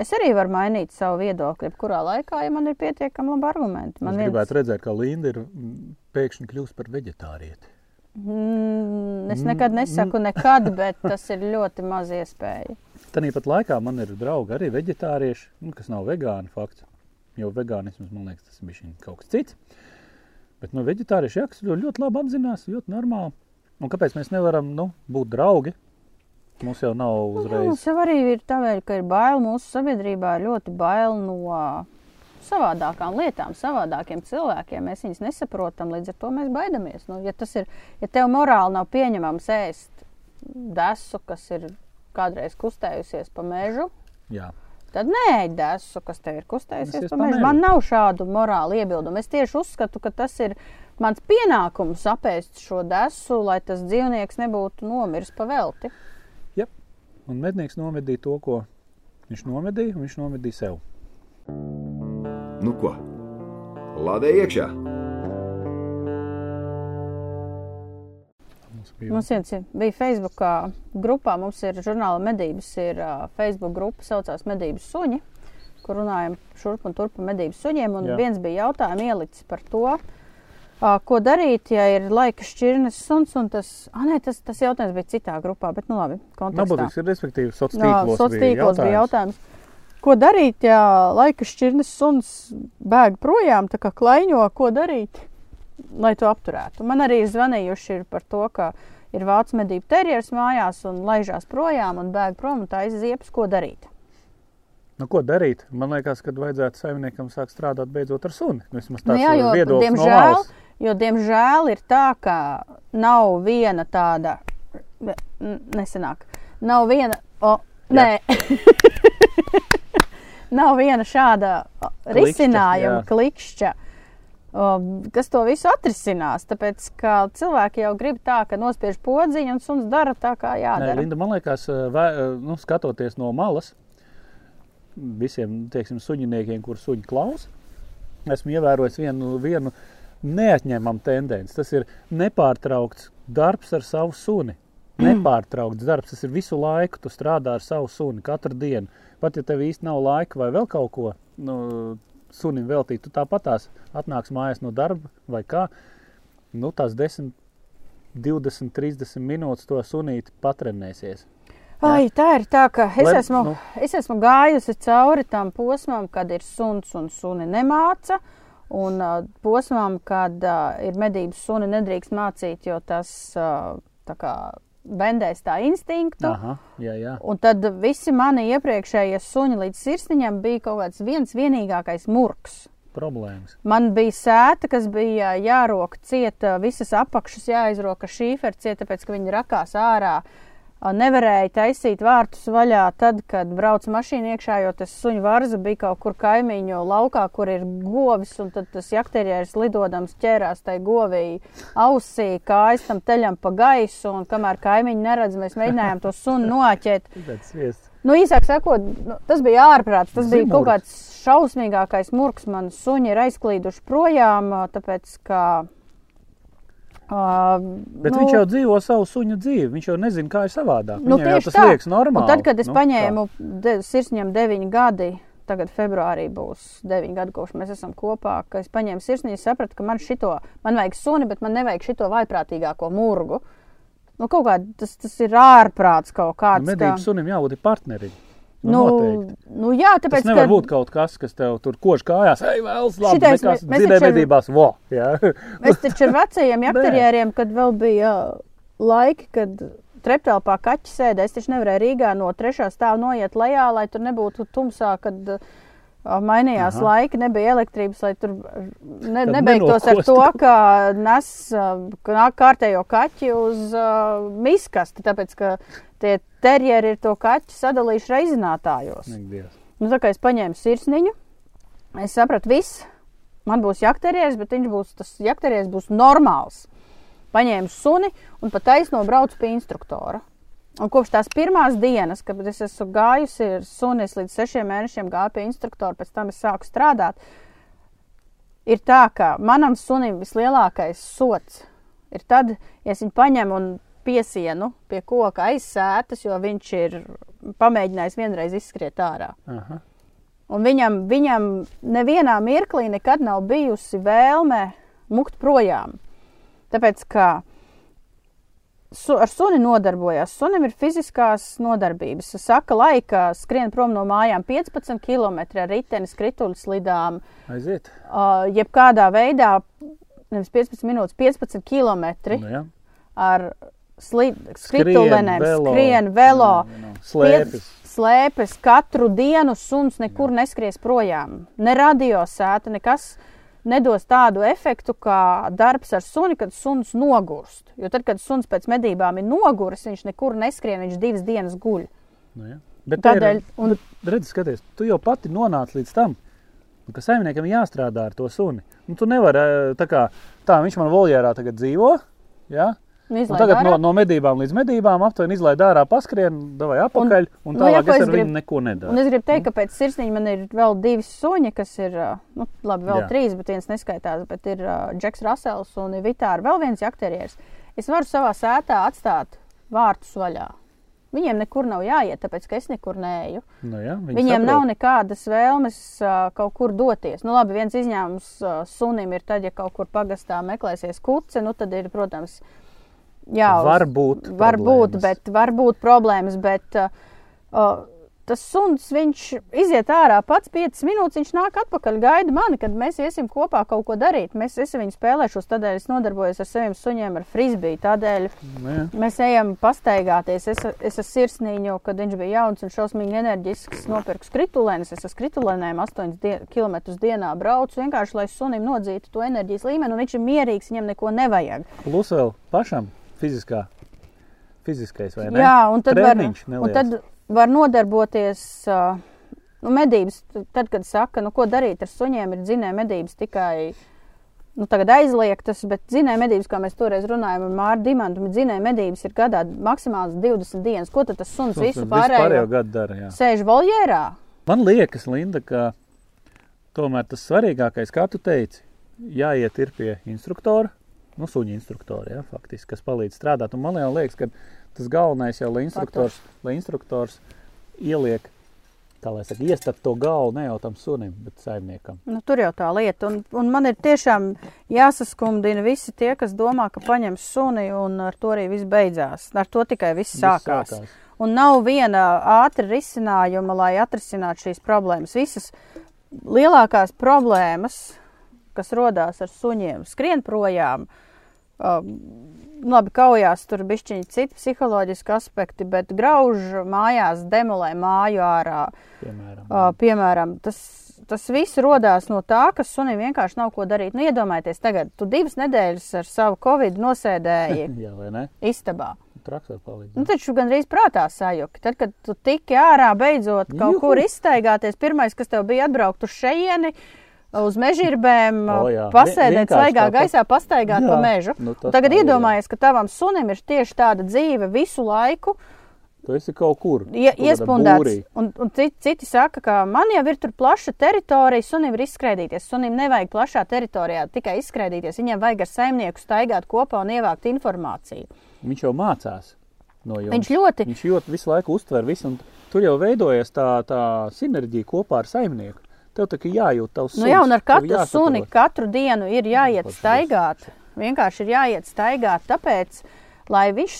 es arī varu mainīt savu viedokli, jebkurā laikā, ja man ir pietiekami labi argumenti. Man es gribētu redzēt, kā Linda ir mm, pēkšņi kļūst par veģetārieti. Mm, es nekad nesaku nekad, bet tas ir ļoti maz iespēja. Tāpat laikā man ir draugi arī veģetārieši, nu, kas nav vegāni fakts. Jo vegānisms man liekas, tas ir kaut kas cits. Bet no veģetārieši jā, kas ļoti, labi apzinās, ļoti normāli. Un kāpēc mēs nevaram nu, būt draugi? Mums jau nav Jā, uzreiz. Mums jau arī ir tā, vēl, ka ir bail mūsu sabiedrībā, ir ļoti bail no savādākām lietām, savādākiem cilvēkiem. Mēs viņus nesaprotam, līdz ar to mēs baidamies. Nu, ja, ir, ja tev morāli nav pieņemams ēst desu, kas ir kādreiz kustējusies pa mežu, Jā. tad nē, desu, kas tev ir kustējusies Kustējusies pa mežu. Man nav šādu morālu iebildumu. Es tieši uzskatu, ka tas ir mans pienākums apēst šo desu, lai tas dzīvnieks nebūtu nomiris pa velti. Un mednieks nomedīja to, ko viņš nomedīja, un viņš nomedīja sev. Nu ko? Lādē iekšā! Mums bija viens ir- bija Facebook grupā, mums ir žurnāla medības, ir Facebook grupa, saucās Medības suņi, kur runājam šurp un turp par medības suņiem. Un Jā. Viens bija jautājums ielicis par to, ko darīt, ja ir laika šķirnes suns. un Tas, ah, nē, tas, tas jautājums bija citā grupā, bet nu labi, kontekstā. Nabadzīgs ir respektīvi sociālos Jā, tīklos. sociālos tīklos bija jautājums. Ko darīt, ja laika šķirnes suns bēg projām, tā kā klaiņo, ko darīt, lai to apturētu? Man arī zvanījuši par to, ka ir vācu medību terjeras mājās un laižās projām un bēg prom un tā izziepes, ko darīt. Nu, ko darīt? Man liekas, ka vajadzētu saimniekam sākt strādāt beidzot ar suni. Nu, Vismaz Nu tāds jā, ir jo, viedoklis no diemžēl, malas. jo, diemžēl, ir tā, ka nav viena tāda, nesenāk, nav viena, o, nē, nav viena šāda risinājuma, klikšķa, o, kas to visu atrisinās. Tāpēc, ka cilvēki jau grib tā, ka nospiež podziņu un suns dara tā, kā Nē, jādara. Linda, man liekas, eh, vē, eh, nu, skatoties no malas, visiem teiksim, suņiniekiem, kurus suņi klausa, esmu ievērojis vienu, vienu neatņemamu tendenci. Tas ir nepārtraukts darbs ar savu suni. Nepārtraukts darbs, tas ir visu laiku. Tu strādā ar savu suni katru dienu. Pat ja tev īsti nav laika vai vēl kaut ko nu, sunim veltīt, tu tāpat tās atnāks mājās no darba vai kā. Nu, tās 10, 20, 30 minūtes to sunīti patrenēsies. Ai, tā ir tā, ka es, Lai- esmu, nu. es esmu gājusi cauri tam posmam, kad ir suns un suni nemāca. Un uh, posmam, kad uh, ir medības suni nedrīkst mācīt, jo tas uh, tā kā bendēs tā instinktu. Aha, jā, jā. Un tad visi mani iepriekšējie suņi līdz sirsniņam bija kaut kāds viens vienīgākais murgs. Problēmas. Man bija sēta, kas bija jārok cieta, visas apakšas jāizroka šīferi cieta, tāpēc, ka viņi rakās ārā. A, Nevarēja taisīt vārtus vaļā tad, kad brauc mašīna iekšā, jo tas suņu varza bija kaut kur kaimiņu laukā, kur ir govis, un tad tas jakterieris lidodams ķērās tai govī ausī, kājas tam teļam pa gaisu, un kamēr kaimiņi neredz, mēs mēģinājām to sunu noķēt. Nu, īsāk sakot, nu, tas bija ārprāts. Tas bija kaut Zimurgs. kāds šausmīgākais murgs. Man suņi ir aizklīduši projām, tāpēc ka. Uh, Bet nu, viņš jau dzīvo savu suņu dzīvi. Viņš jau nezina, kā ir savādāk. Nu, Viņam tieši tas tā. liekas normāli. Un tad, kad es Nu, paņēmu de, sirsniņam deviņi gadi, tagad februārī būs deviņi gadi, kopš mēs esam kopā, es paņēmu sirsniņu, es sapratu, ka man šito, man vajag suni, bet man nevajag šito vaiprātīgāko murgu. Nu, kaut kā tas, tas ir ārprāts kaut tā, kāds. nu, medību sunim jābūt partnerim. Nu, nu, nu, jā, Tas tāpēc, nevar ka būt kaut kas, kas tev tur kož kājās. Ej, vēl labi, Šitais nekas mēs- taču medībās. Vo, jā. Mēs taču ar vecajiem jakterieriem, kad vēl bija laiki, kad treptelpā kaķi sēdēja, es taču nevarēju Rīgā no trešā stāva noiet lejā, lai tur nebūtu tumsā, kad uh, mainījās Aha. Laiki, nebija elektrības, lai tur ne, nebeigtos ar to, ka nes kārtējo kaķi uz uh, miskasti, tāpēc, ka tie terjeri ir to kaķi sadalījuši reizinātājos. Nu, tā kā es paņēmu sirsniņu, es sapratu, viss. Man būs jakterieris, bet viņš būs tas jakterieris būs normāls. Paņēmu suni un pat taisno braucu pie instruktora. Un kopš tās pirmās dienas, kad es esmu gājusi ar suni, es līdz sešiem mēnešiem gāju pie instruktora, pēc tam es sāku strādāt. Ir tā, ka manam sunim vislielākais sots ir tad, ja es viņu paņemu un piesienu pie koka aizsētas, jo viņš ir pamēģinājis vienreiz izskriet ārā. Aha. Un viņam, viņam nevienā mirklī nekad nav bijusi vēlme mukt projām. Tāpēc, ka su, ar suni nodarbojās, sunim ir fiziskās nodarbības. Saka, laika skrien prom no mājām 15 km ar riteni, skrituļus lidām, Aiziet. uh, jebkādā veidā, nevis 15 minūtes, 15 km Nu, jā. ar skrituļiem, skrien, velo. Nu, nu, Slēpjas. slēpes katru dienu, suns nekur neskries projām. Ne radiosēta, nekas nedos tādu efektu kā darbs ar suni, kad suns nogurst. Jo tad, kad suns pēc medībām ir noguris, viņš nekur neskrien, viņš divas dienas guļ. Nu, jā. Bet Tādēļ, ir, un, redz, skaties, tu jau pati nonāci līdz tam. Ka saimniekam jāstrādā ar to suni. Nu, tu nevari eh, tā kā tā, viņš man voljērā tagad dzīvo. Ja? Nu, tagad no, ārā. no medībām līdz medībām aptuveni izlaiž ārā, paskrien, vai apakaļ, un, un nu, ja tālāk es ar viņu gribu- neko nedaru. Un es gribu teikt, ka pēc sirsniņa man ir vēl divi suņi, kas ir, nu, labi, vēl Jā. Jā. trīs, bet viens neskaitās, bet ir uh, Džeks Rasels un Vitāra vēl viens jakterieris. Es varu savā sētā atstāt vārtus vaļā. Viņiem nekur nav jāiet, tāpēc, ka es nekur neeju. Nu, viņi Viņiem saprot. nav nekādas vēlmes uh, kaut kur doties. Nu, labi, viens izņēmums uh, sunim ir tad, ja kaut kur pagastā meklēsies kuce, nu tad ir, protams, jā, uz- Var būt var būt, problēmas. bet var būt problēmas, bet uh, uh, tas suns, viņš iziet ārā pats 5 minūtes, viņš nāk atpakaļ, gaida mani, kad mēs iesim kopā kaut ko darīt. Mēs es ar viņu spēlēšos, tādēļ es nodarbojos ar saviem suņiem, ar frisbiju, tādēļ Nu, jā. Mēs ejam pastaigāties. Es, es ar sirsniņu, kad viņš bija jauns un šausmīgi enerģisks, nopirku skritulēnus. Es ar skritulēniem 8 dien, km dienā braucu vienkārši, lai sunim nodzītu to enerģijas līmeni, un viņš ir mierīgs, viņam neko nevajag. Plus vēl pašam fiziskā, fiziskais vai ne? Jā, un tad, var, Treniņš un neliels. tad var nodarboties. Uh, nu, medības, tad, kad saka, nu, ko darīt ar suņiem, ir dzinēja medības tikai. Nu, tagad aizliegtas, bet dzinēja medības, kā mēs toreiz runājām ar Mārtu Dimantu, dzinēja medības ir gadā maksimāli 20 dienas. Ko tad tas suns Suns visu pārējo gadu dara. Jā. sēž voljērā? Man liekas, Linda, ka tomēr tas svarīgākais, kā tu teici, jāiet ir pie instruktora, nu, suņa instruktora, jā, faktiski, kas palīdz strādāt. Un man liekas, ka tas galvenais jau, lai instruktors, lai instruktors ieliek, tā lai saka, iestat to galvu ne jau tam sunim, bet saimniekam. Nu, tur jau tā lieta. Un, un man ir tiešām jāsaskumdina visi tie, kas domā, ka paņems suni un ar to arī viss beidzās. Ar to tikai viss Viss sākās. sākās. Un nav viena ātra risinājuma, lai atrisinātu šīs problēmas. Visas lielākās problēmas, kas rodās ar suņiem, skrien projām. Um, labi, kaujās tur bišķiņi citi psiholoģiski aspekti, bet grauž mājās, demolē māju ārā. Piemēram, Uh, piemēram, tas, tas viss radās no tā, ka sunim vienkārši nav ko darīt. Nu, iedomājieties, tagad tu divas nedēļas ar savu covid nosēdēji jā, istabā. Traks var palīdzēt. Nu, taču gandrīz prātā sajūta. Tad, kad tu tiki ārā beidzot kaut Juhu! kur izstaigāties, pirmais, kas tev bija atbraukt uz šejieni, uz mežirbēm, O, jā. pasēdēt svaigā tāpat. gaisā, pastaigāt pa Jā, mežu. nu, Tagad ir, jā. iedomājies, ka tavam sunim ir tieši tāda dzīve visu laiku. Tu esi kaut kur. Ie, kaut kādā iespundēts. būrī. Un, un citi, citi saka, ka man jau ir tur plaša teritorija, sunim ir izskrēdīties. Sunim nevajag plašā teritorijā tikai izskrēdīties. Viņam vajag ar saimnieku staigāt kopā un ievākt informāciju. Viņš jau mācās no jums. Viņš ļoti, Viņš ļoti visu laiku uztver visu, un tur jau veidojas tā, tā sinerģija kopā ar saimnieku. Tev tā kā jājūt tavs nu jā, un ar katru suni katru dienu ir jāiet staigāt. Vienkārši ir jāiet staigāt, tāpēc, lai viņš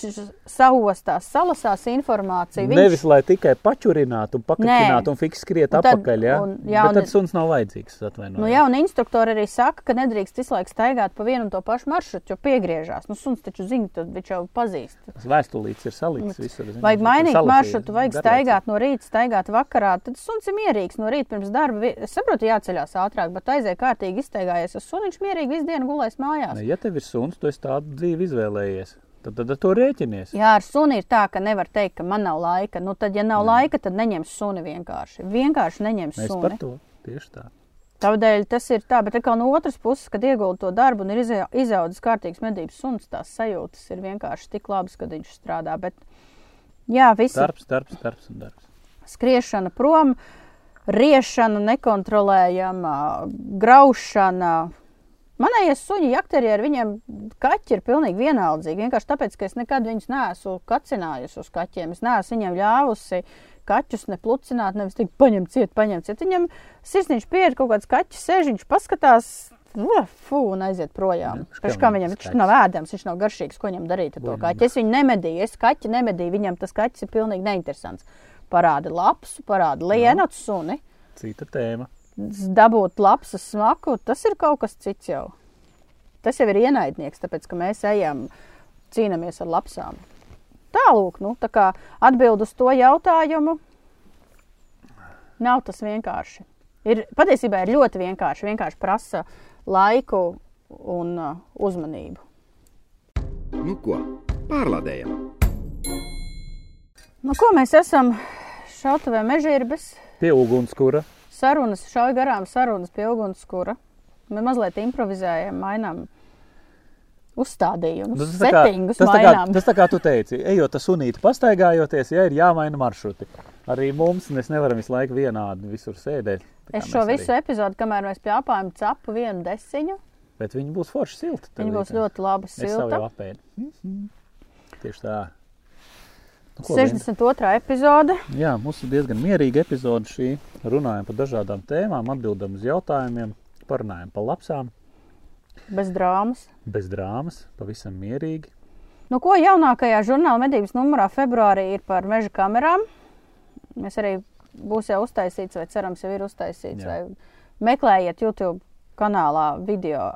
saostās, salasās informāciju. Viņš... Nevis lai tikai pačurinātu, pakaļinātu un fiks skriet Un tad- atpakaļ. Ja? un- jā, un- tad suns nav vajadzīgs. Nu, jā, un instruktori arī saka, ka nedrīkst visu laiku staigāt pa vienu un to pašu maršrutu, jo piegriežās. Nu, suns taču zina, tad viņš jau pazīst. Tas vēstulīts ir salikts visur. zini, Vajag mainīt salasīja maršrutu, vajag garlaicīgi. staigāt no rīta, staigāt vakarā. Tad suns ir mierīgs no rīta pirms darba. Es saprotu, jāceļās ātrāk, bet aizēja kārtīgi izstaigājies. Tas suniņš mierīgi visu dienu gulēs mājās. Ne, Ja tev ir suns, tu esi tādu dzīvi izvēlējies. Tad, tad ar to rēķinies. Jā, ar suni ir tā, ka nevar teikt, ka man nav laika. Nu, tad, ja nav laika, tad neņems suni vienkārši. Vienkārši neņems Mēs suni. par to tieši tā. Tādēļ tas ir tā, bet atkal no otras puses, kad iegulda to darbu un ir izau- izaudzis kārtīgs medības suns, tās sajūtas ir vienkārši tik labas, kad viņš strādā. Bet, jā, viss Darbs, darbs, darbs un darbs. skriešana prom, riešana nekontrolējama, graušana. Manējie suņi, jakterie ar viņiem kaķi ir pilnīgi vienaldzīgi. Vienkārši tāpēc, ka es nekad viņus neesmu kacinājusi uz kaķiem. Es neesmu viņiem ļāvusi kaķus neplucināt, nevis tik paņemt ciet, paņemt ciet. Viņam sirsniņš piered kaut kāds kaķis, sēž, viņš paskatās. Uh, fū, un aiziet projām. Jā, Pēc kā viņam viņš nav ēdams, viņš nav garšīgs. Ko viņam darīt ar to kaķi? Es viņu nemedīju, es kaķi nemedīju. Viņam tas kaķis ir pilnīgi neinteresants. Parāda lapsu, parāda lienot suni Cita tēma. Dabūt labs smaku, tas ir kaut kas cits jau. Tas jau ir ienaidnieks, tāpēc ka mēs ejam, cīnāmies ar lapsām. Tālūk, nu, tā kā atbild uz to jautājumu, nav tas vienkārši. Ir, patiesībā ir ļoti vienkārši. Vienkārši prasa laiku un uh, uzmanību. Nu ko, pārlādējam! Nu, ko mēs esam šautavē mežģīrbes? Pie ugunskura. Sarunas, šauj garām sarunas pie ugunskura. Mēs mazliet improvizējam, mainām uzstādījumus, Nu, tas, tā kā, settingus tas, tā kā, mainām. tas tā kā tu teici, ejot uz sunīti pastaigājoties, ja ir jāmaina maršruti. Arī mums mēs nevaram visu laiku vienādi visur sēdēt. Es šo visu epizodu, kamēr mēs pļāpājam capu vienu desiņu, Bet viņi būs forši silti. viņa būs ļoti laba Es savu jau apēdu. Mhm. Tieši tā. Ko, Linda? 62. epizode. Jā, mums ir diezgan mierīga epizode šī. Runājam par dažādām tēmām, atbildam uz jautājumiem, parunājam par lapsām, Bez drāmas. bez drāmas, pavisam mierīgi. Nu, ko jaunākajā žurnāla medības numurā februārī ir par meža kamerām? Mēs arī būs jau uztaisīts, vai cerams, jau ir uztaisīts. Jā. Vai meklējiet YouTube kanālā video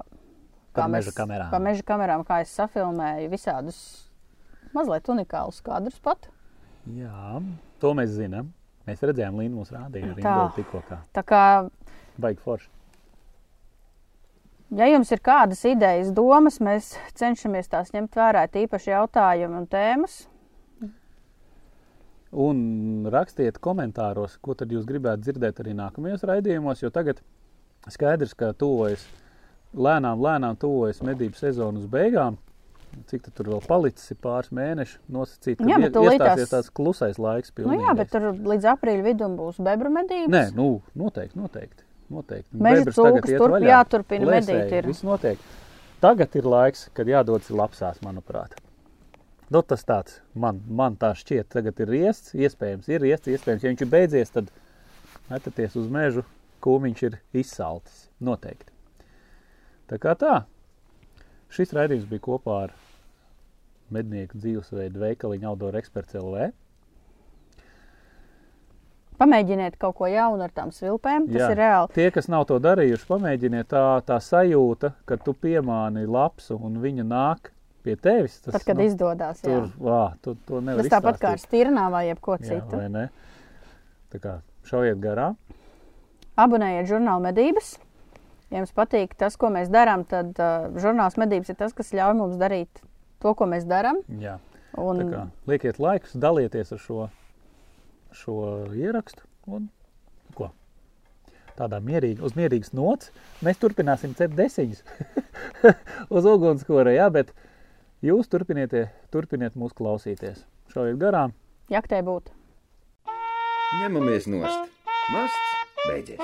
Par meža kamerām. Par meža kamerām, kā es safilmēju visādus mazliet unikālus kadrus pat. Jā, to mēs zinām. Mēs redzējām, Līna mums rādīja arī tikko kā. Tā kā, Baigi forši. ja jums ir kādas idejas, domas, mēs cenšamies tās ņemt vērā, tīpaši jautājumi un tēmas. Un rakstiet komentāros, ko tad jūs gribētu dzirdēt arī nākamajos raidījumos, jo tagad skaidrs, ka tuvojas lēnām, lēnām tuvojas medību sezonas beigām. Cik tur vēl palicis ir pāris mēneši nosacīt, ka Jā, bet tūlīt iestāsies tās- tāds klusais laiks. Nu, jā, pilnīgais. bet tur līdz aprīļa vidum būs bebra medības. Nē, nu, noteikti, noteikti. noteikti. Meža Bebras tagad cūkas turp jāturpina Plēsēji, medīt ir. Viss notiek. Tagad ir laiks, kad jādodas lapsās, manuprāt. Nu, tas tāds man, man tā šķiet, tagad ir riests, iespējams, ir riests, iespējams, ja viņš ir beidzies, tad metaties uz mežu, kūmiņš ir izsaltis. Noteikti. Tā kā tā, šis raidījums bija kopā ar mednieku dzīvesveidu veikaliņu Outdoor Experts LV. Pamēģiniet kaut ko jaunu ar tām svilpēm. Tas Jā. ir reāli. Tie, kas nav to darījuši, pamēģiniet tā, tā sajūta, ka tu piemāni lapsu un viņa nāk pie tevis. Tas, Tad, kad nu, izdodas. tur, vā, tu, to nevar Tas tāpat kā ar izstāstīt. stirnām vai jebko Jā, citu. vai ne? Tā kā šaujiet garām. Abonējiet žurnālu medības. Ja jums patīk tas, ko mēs darām, tad uh, žurnāls medības ir tas, kas ļauj mums darīt to, ko mēs darām. Jā. Un, kā liekiet laikus, dalieties ar šo, šo ierakstu. Un, ko? Tādā mierīga, uz mierīgas nots mēs turpināsim cept desiņus uz ugunskura, jā, bet jūs turpiniet, turpiniet mūs klausīties. Šaujiet garām, jaktē būt. Ņemamies nost. Masts beidzies.